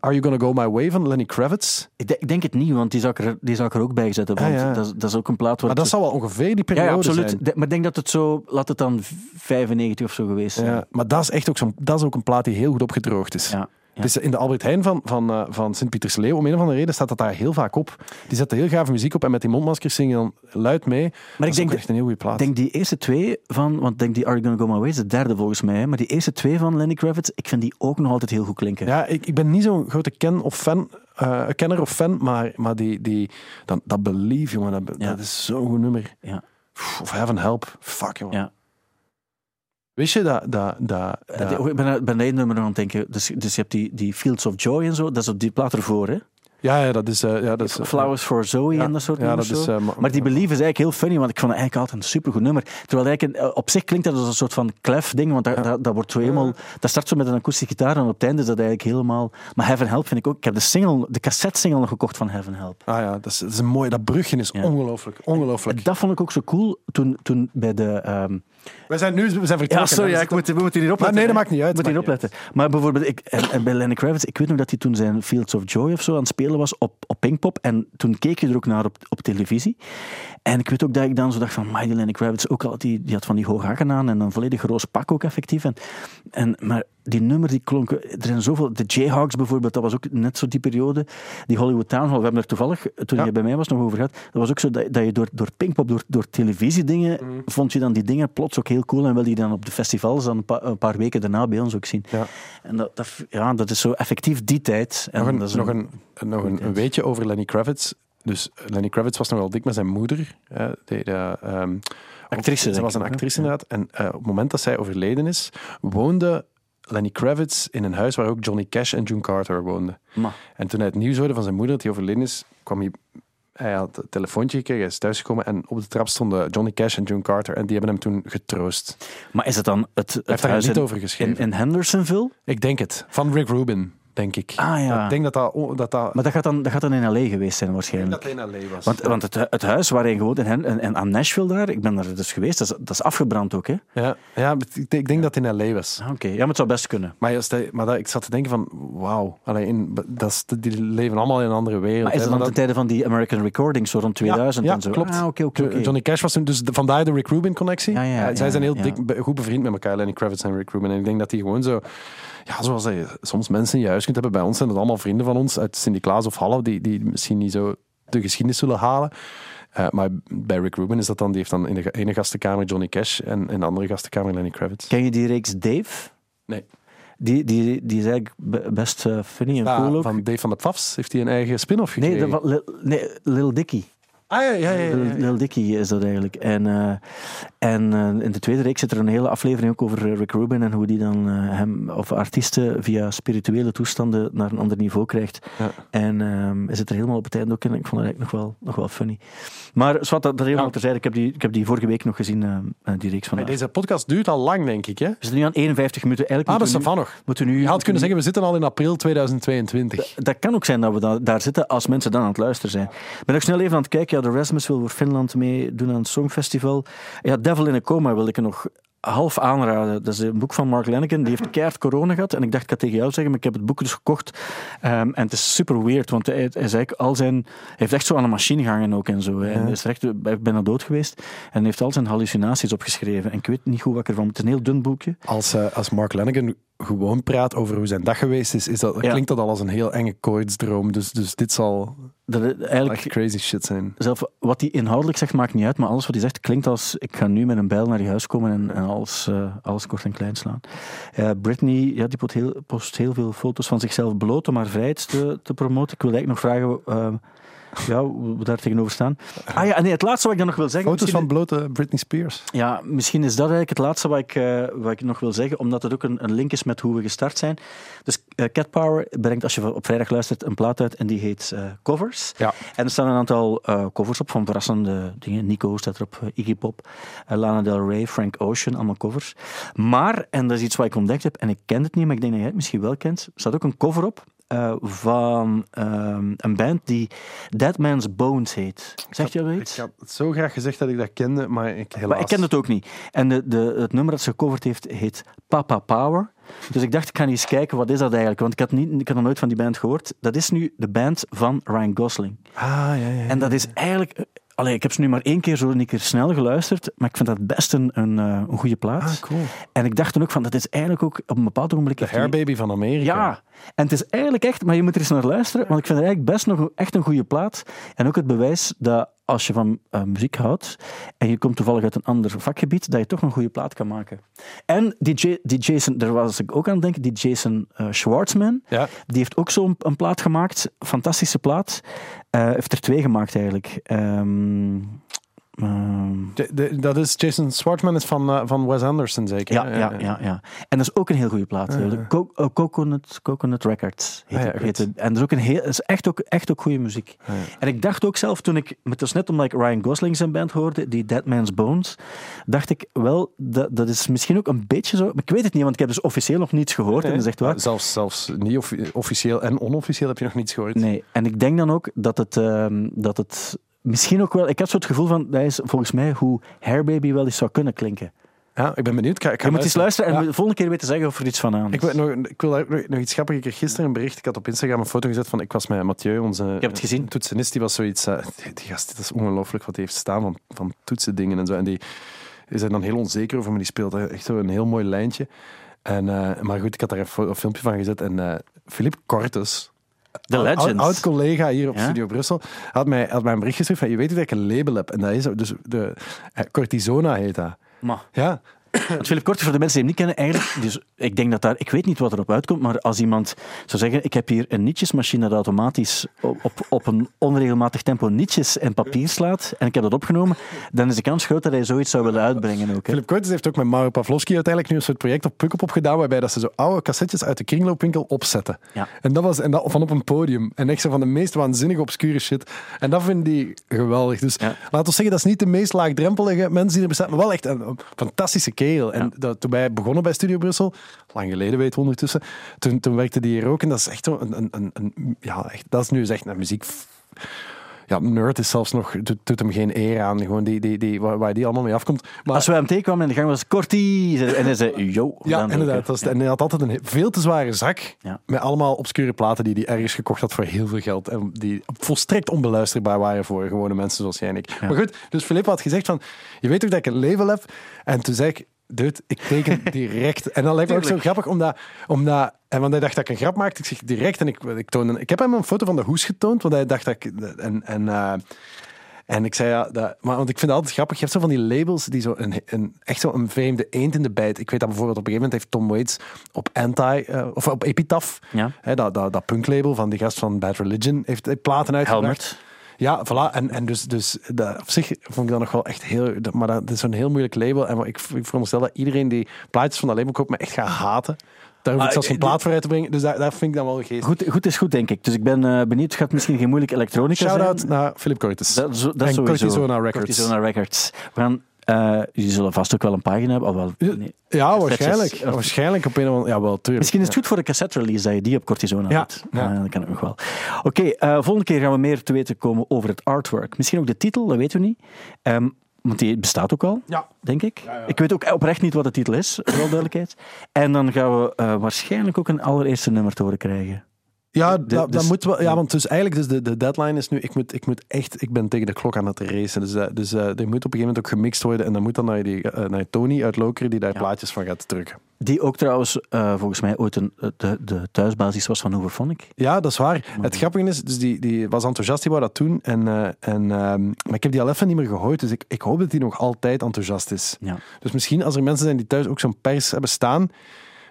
Are You Gonna Go My Way van Lenny Kravitz. Ik denk, ik denk het niet, want die zou ik er, die zou ik er ook bij zetten. Want Ah, ja. dat, is- dat is ook een plaat waar... Maar dat zal wel ongeveer die periode ja, absoluut. zijn. De- maar ik denk dat het zo... Laat het dan 95 of zo geweest zijn. Ja, maar dat is echt ook, zo'n, dat is ook een plaat die heel goed opgedroogd is. Ja, ja. Is in de Albert Heijn van, van, eh, van Sint-Pietersleeuw, om een of andere reden, staat dat daar heel vaak op. Die zetten heel gave muziek op en met die mondmaskers zingen dan luid mee. Maar ik denk echt een heel goede plaat. Denk die eerste twee van... Want ik denk die Are You Gonna Go My Way is de derde volgens mij. Maar die eerste twee van Lenny Kravitz, ik vind die ook nog altijd heel goed klinken. Ja, ik, ik ben niet zo'n grote ken of fan, eh, kenner of fan, maar, maar die, die, dat, dat Believe, jongen, dat, Ja. dat is zo'n goed nummer. Ja. Of Heaven Help. Fuck, jongen. Ja. Wist je dat... dat, dat, Ik ben, ben dat één nummer aan het denken. Dus, dus je hebt die, die Fields of Joy en zo. Dat is op die plaat ervoor, hè? Ja, ja, dat is... eh, ja, dat is eh, Flowers for Zoe en dat soort ja, dat is, eh, ma- maar die Believe is eigenlijk heel funny, want ik vond het eigenlijk altijd een supergoed nummer. Terwijl eigenlijk op zich klinkt dat als een soort van clef ding, want dat, dat, dat wordt zo helemaal... Dat start zo met een akoestische gitaar en op het einde is dat eigenlijk helemaal... Maar Heaven Help vind ik ook... Ik heb de single, de cassette single nog gekocht van Heaven Help. Ah ja, dat is, dat is een mooi... Dat brugje is ongelooflijk. Ongelooflijk. Dat vond ik ook zo cool toen, toen bij de... ehm, We zijn nu we zijn vertrokken. Ja, sorry, ja, We ik moet, we moeten hier opletten. nee, dat maakt niet uit, We moeten hier opletten. Maar bijvoorbeeld, ik, en, en bij Lenny Kravitz, ik weet nog dat hij toen zijn Fields of Joy of zo aan het spelen was op, op Pinkpop. En toen keek je er ook naar op, op televisie. En ik weet ook dat ik dan zo dacht van, my, die Lenny Kravitz ook al, die, die had van die hoge hakken aan en een volledig roos pak ook effectief. En, en, maar die nummer die klonken, er zijn zoveel, de Jayhawks bijvoorbeeld, dat was ook net zo die periode. Die Hollywood Town Hall, we hebben er toevallig, toen Ja. je bij mij was, nog over gehad. Dat was ook zo dat, dat je door, door Pinkpop, door, door televisiedingen, Mhm. vond je dan die dingen plots ook heel cool en wilde je dan op de festivals dan een, pa- een paar weken daarna bij ons ook zien. Ja. En dat, dat, ja, dat is zo effectief die tijd. En Nog een, dat is nog een, nog een, een weetje over Lenny Kravitz. Dus Lenny Kravitz was nogal dik met zijn moeder. die, eh, ehm, Actrice, Ze was een actrice inderdaad. En eh, op het moment dat zij overleden is, woonde Lenny Kravitz in een huis waar ook Johnny Cash en June Carter woonden. Ma. En toen hij het nieuws hoorde van zijn moeder dat hij overleden is, kwam hij... Hij had een telefoontje gekregen, hij is thuisgekomen en op de trap stonden Johnny Cash en June Carter en die hebben hem toen getroost. Maar is het dan het, het Hij heeft daar een huis in, over geschreven. in, in Hendersonville? Ik denk het. Van Rick Rubin, denk ik. Ah ja. Ik denk dat dat... dat, dat Maar dat gaat, dan, dat gaat dan in L.A. geweest zijn waarschijnlijk. dat in L.A. was. Want, want het, het huis waar hij gewoond in, Hen- en, en aan Nashville daar, ik ben daar dus geweest, dat is, dat is afgebrand ook, hè? ja, ja, ik denk- ik denk dat het in L.A. was. Ah, Oké, ja, maar het zou best kunnen. Maar, als hij- maar dat, ik zat te denken van, wauw. In- dat die leven allemaal in een andere wereld. Maar is dat dan maar ten tijde van die American Recordings, zo rond 2000 ja, en zo? klopt. Ah, oké, oké, oké. Johnny Cash was toen, dus de- vandaar de Rick Rubin-connectie. Ja, ja, Eh, Zij ja, zijn heel ja. dik, goed bevriend met elkaar, Lenny Kravitz en Rick Rubin. En ik denk dat die gewoon zo... Ja, zoals je soms mensen in je huis kunt hebben. Bij ons zijn dat allemaal vrienden van ons uit Sint-Niklaas of Halle, die, die misschien niet zo de geschiedenis zullen halen. Eh, maar bij Rick Rubin is dat dan, die heeft dan in de ene gastenkamer Johnny Cash en in de andere gastenkamer Lenny Kravitz. Ken je die reeks Dave? Nee. Die, die, die is eigenlijk be- best eh, funny en Ja, cool ook. van Dave van de Pfafs heeft hij een eigen spin-off nee, gekregen. dat, Lil, nee, Lil Dicky. Ah, ja, ja, ja. ja, Lil, ja. Lil Dicky is dat eigenlijk. En, eh, en eh, in de tweede reeks zit er een hele aflevering ook over eh, Rick Rubin en hoe die dan eh, hem of artiesten via spirituele toestanden naar een ander niveau krijgt. Ja. En ehm is het er helemaal op het einde ook in. Ik vond het eigenlijk nog wel, nog wel funny. Maar zwart, dat, dat helemaal Ja. terzijde. Ik heb, die, ik heb die vorige week nog gezien, die reeks van. Deze podcast duurt al lang, denk ik. Hè? We zitten nu aan 51 minuten. Eigenlijk Ah, dat is ervan nog. moeten nu Je had kunnen zeggen, we zitten al in april 2022. dat kan ook zijn dat we da- daar zitten als mensen dan aan het luisteren zijn. Ik ben ook snel even aan het kijken. Ja, de Rasmus wil voor Finland meedoen aan het Songfestival. Ja, Devil in a Coma wil ik er nog half aanraden. Dat is een boek van Mark Lanigan. Die heeft keihard corona gehad. En ik dacht, ik ga tegen jou zeggen, maar ik heb het boek dus gekocht. Ehm, en het is super weird, want hij, hij, al zijn, hij heeft echt zo aan een machine gehangen ook en zo. En hij is echt bijna dood geweest. En hij heeft al zijn hallucinaties opgeschreven. En ik weet niet goed wat ik ervan... Het is een heel dun boekje. Als, eh, als Mark Lanigan gewoon praat over hoe zijn dag geweest is, is dat, Ja. klinkt dat al als een heel enge kooitsdroom. Dus, dus dit zal Dat eigenlijk echt crazy shit zijn. zelf wat hij inhoudelijk zegt maakt niet uit, maar alles wat hij zegt klinkt als ik ga nu met een bijl naar je huis komen en, en alles, eh, alles kort en klein slaan. Eh Britney, ja, die post heel, post heel veel foto's van zichzelf bloot om haar vrijheid te, te promoten. Ik wil eigenlijk nog vragen eh, ja, hoe we daar tegenover staan. Ah ja, nee, het laatste wat ik dan nog wil zeggen... Foto's van blote Britney Spears. ja, misschien is dat eigenlijk het laatste wat ik, eh, wat ik nog wil zeggen, omdat het ook een, een link is met hoe we gestart zijn. Dus eh, Cat Power brengt, als je op vrijdag luistert, een plaat uit en die heet eh, Covers. Ja. En er staan een aantal eh, covers op van verrassende dingen. Nico staat erop, Iggy Pop, Lana Del Rey, Frank Ocean, allemaal covers. Maar, en dat is iets wat ik ontdekt heb, en ik ken het niet, maar ik denk dat jij het misschien wel kent, er staat ook een cover op eh, van ehm, een band die Dead Man's Bones heet. Zegt je dat Ik iets? had het zo graag gezegd dat ik dat kende, maar ik helaas... Maar ik ken het ook niet. En de, de, het nummer dat ze gecoverd heeft, heet Papa Power. Dus ik dacht, ik ga eens kijken, wat is dat eigenlijk? Want ik had, niet, ik had nog nooit van die band gehoord. Dat is nu de band van Ryan Gosling. Ah, ja, ja. ja. En dat is eigenlijk... Allee, ik heb ze nu maar één keer zo een keer snel geluisterd, maar ik vind dat best een, een, eh, een goede plaat. Ah, cool. En ik dacht toen ook van, dat is eigenlijk ook op een bepaald ogenblik... De die- hairbaby van Amerika. ja, en het is eigenlijk echt, maar je moet er eens naar luisteren, want ik vind het eigenlijk best nog echt een goede plaat. En ook het bewijs dat als je van eh, muziek houdt en je komt toevallig uit een ander vakgebied, dat je toch een goede plaat kan maken. En die, J- die Jason, daar was ik ook aan het denken, die Jason eh, Schwartzman, Ja. die heeft ook zo'n een plaat gemaakt, fantastische plaat. Eh heeft er twee gemaakt eigenlijk. Ehm, Ehm, De- de- dat is Jason Schwartzman is van, eh, van Wes Anderson, zeker? ja, ja, ja, ja. En dat is ook een heel goede plaat. De Co- eh, Coconut, Coconut Records heet, Ah, ja, het- goed. heet het. En dat is ook, een heel, is echt ook, echt ook goede muziek. Ah, ja. En ik dacht ook zelf toen ik, het was net omdat ik Ryan Gosling zijn band hoorde, die Dead Man's Bones, dacht ik wel, dat, dat is misschien ook een beetje zo. Maar ik weet het niet, want ik heb dus officieel nog niets gehoord. En dat is echt waar. Zelfs, zelfs niet offi- officieel en onofficieel heb je nog niets gehoord. Nee, en ik denk dan ook dat het, ehm, dat het misschien ook wel. Ik had zo het gevoel van, dat is volgens mij hoe Hairbaby wel eens zou kunnen klinken. Ja, ik ben benieuwd. Ik ga, ik ga Je moet eens luisteren en Ja. de volgende keer weten zeggen of er iets van aan is. Ik, wil nog, ik wil nog, nog iets grappigs. Ik kreeg gisteren een bericht. Ik had op Instagram een foto gezet van. Ik was met Mathieu, onze heb het gezien. toetsenist. Die was zoiets. eh, die, die gast, dat is ongelooflijk wat hij heeft staan van, van toetsendingen en zo. En die is er dan heel onzeker over, maar die speelt echt zo een heel mooi lijntje. En, eh, maar goed, ik had daar een, filmpje van gezet. En eh Philippe Cortes, Oud- Legends. oud collega hier op Ja? Studio Brussel, had mij, had mij een bericht geschreven van. Je weet dat ik een label heb. En dat is dus de eh, Cortisona heet dat. Ja, want Philip Korte, voor de mensen die hem niet kennen, eigenlijk, dus ik denk dat daar, ik weet niet wat erop uitkomt, maar als iemand zou zeggen, ik heb hier een nietjesmachine dat automatisch op, op, een onregelmatig tempo nietjes en papier slaat, en ik heb dat opgenomen, dan is de kans groot dat hij zoiets zou willen uitbrengen ook. Hè. Philip Cortes heeft ook met Mauro Pavlovski uiteindelijk nu een soort project op Pukkelpop gedaan, waarbij dat ze zo oude cassettes uit de kringloopwinkel opzetten. Ja. En dat was en dat van op een podium. En echt zo van de meest waanzinnige obscure shit. En dat vind ik geweldig. Dus Ja. laten we zeggen, dat is niet de meest laagdrempelige mensen die er bestaan, maar wel echt een, een fantastische En dat, toen wij begonnen bij Studio Brussel, lang geleden weet we ondertussen, toen, toen werkte die hier ook. En dat is echt een, een, een, een- ja, echt, dat is nu eens echt een muziek ja, nerd is zelfs nog, doet, doet hem geen eer aan. Gewoon die, die, die, waar, waar die allemaal mee afkomt. Maar, Als we hem tegenkwamen in de gang was Kortie, en hij zei, yo. ja, inderdaad. ook, was, en hij had altijd een veel te zware zak. Ja. Met allemaal obscure platen die hij ergens gekocht had voor heel veel geld. En die volstrekt onbeluisterbaar waren voor gewone mensen zoals jij en ik. Maar goed, dus Filip had gezegd van, je weet toch dat ik een label heb? En toen zei ik, dude, ik teken direct. En dat lijkt me ook zo grappig, omdat... omdat en want hij dacht dat ik een grap maakte. Ik zeg direct, en ik, ik, toonde, ik heb hem een foto van de hoes getoond, want hij dacht dat ik... En, en, eh, en ik zei ja, dat, maar, want ik vind het altijd grappig. Je hebt zo van die labels die zo een, een, echt zo een vreemde eend in de bijt. Ik weet dat bijvoorbeeld op een gegeven moment heeft Tom Waits op Anti, eh, of op Epitaph, Ja. hè, dat, dat, dat punklabel van die gast van Bad Religion, heeft platen uitgebracht. Helmert. Ja, voilà. En, en dus, dus dat, op zich vond ik dat nog wel echt heel... dat- Maar dat, is een heel moeilijk label. En ik, ik veronderstel dat iedereen die plaatjes van dat label koopt me echt gaat haten. Daar hoef ik Ah, zelfs geen eh, plaat voor uit te brengen. Dus daar, daar vind ik dan wel geest. Goed, goed is goed, denk ik. Dus ik ben eh, benieuwd. Het gaat misschien geen moeilijke elektronica Shout-out zijn. naar Philip Cortes. Dat, is- dat En sowieso. Cortisona Records. Cortisona Records. We gaan, jullie zullen vast ook wel een pagina hebben. Al wel, nee. Ja, waarschijnlijk. Of- Waarschijnlijk op een of andere... Ja, wel, tuurlijk. Misschien is het goed voor de cassette release dat je die op Cortisona Ja, doet. ja. Eh, dat kan ook nog wel. Oké, eh, volgende keer gaan we meer te weten komen over het artwork. Misschien ook de titel, dat weten we niet. Ehm, want die bestaat ook al, Ja. denk ik. Ik weet ook oprecht niet wat de titel is, voor alle duidelijkheid. En dan gaan we waarschijnlijk ook een allereerste nummer te horen krijgen. Ja, De- dat, dus- dat moet wel. Ja, want dus eigenlijk dus de, de deadline is nu. Ik moet, ik moet echt. Ik ben tegen de klok aan het racen. Dus, eh, dus eh, er moet op een gegeven moment ook gemixt worden. En dan moet dan naar, die, eh, naar Tony uit Lokeren die daar Ja. plaatjes van gaat drukken. Die ook trouwens eh, volgens mij ooit een, de, de thuisbasis was van Hooverphonic. Ja, dat is waar. Het grappige is, dus die, die was enthousiast, die wou dat doen. En, eh, en, ehm, maar ik heb die al even niet meer gehoord. Dus ik, ik hoop dat hij nog altijd enthousiast is. Ja. Dus misschien als er mensen zijn die thuis ook zo'n pers hebben staan.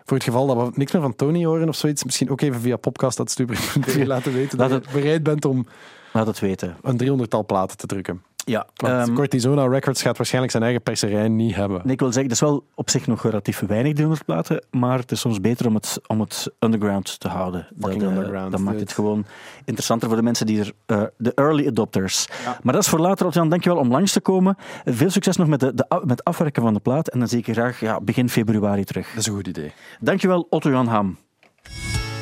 Voor het geval dat we niks meer van Tony horen of zoiets. Misschien ook even via podcast.stuber.tv laten weten dat je bereid bent om Laat het weten. een 300-tal platen te drukken. Ja, Want ehm, Cortisona Records gaat waarschijnlijk zijn eigen perserij niet hebben. Nee, ik wil zeggen, dat is wel op zich nog relatief weinig 300 platen, maar het is soms beter om het, om het underground te houden. Dat, eh, dat maakt het gewoon interessanter voor de mensen die er, eh, de early adopters. Maar dat is voor later, Otjan. Dankjewel om langs te komen. Veel succes nog met, de, met afwerken van de plaat en dan zie ik je graag ja, begin februari terug. Dat is een goed idee. Dankjewel, Otto Jan Ham.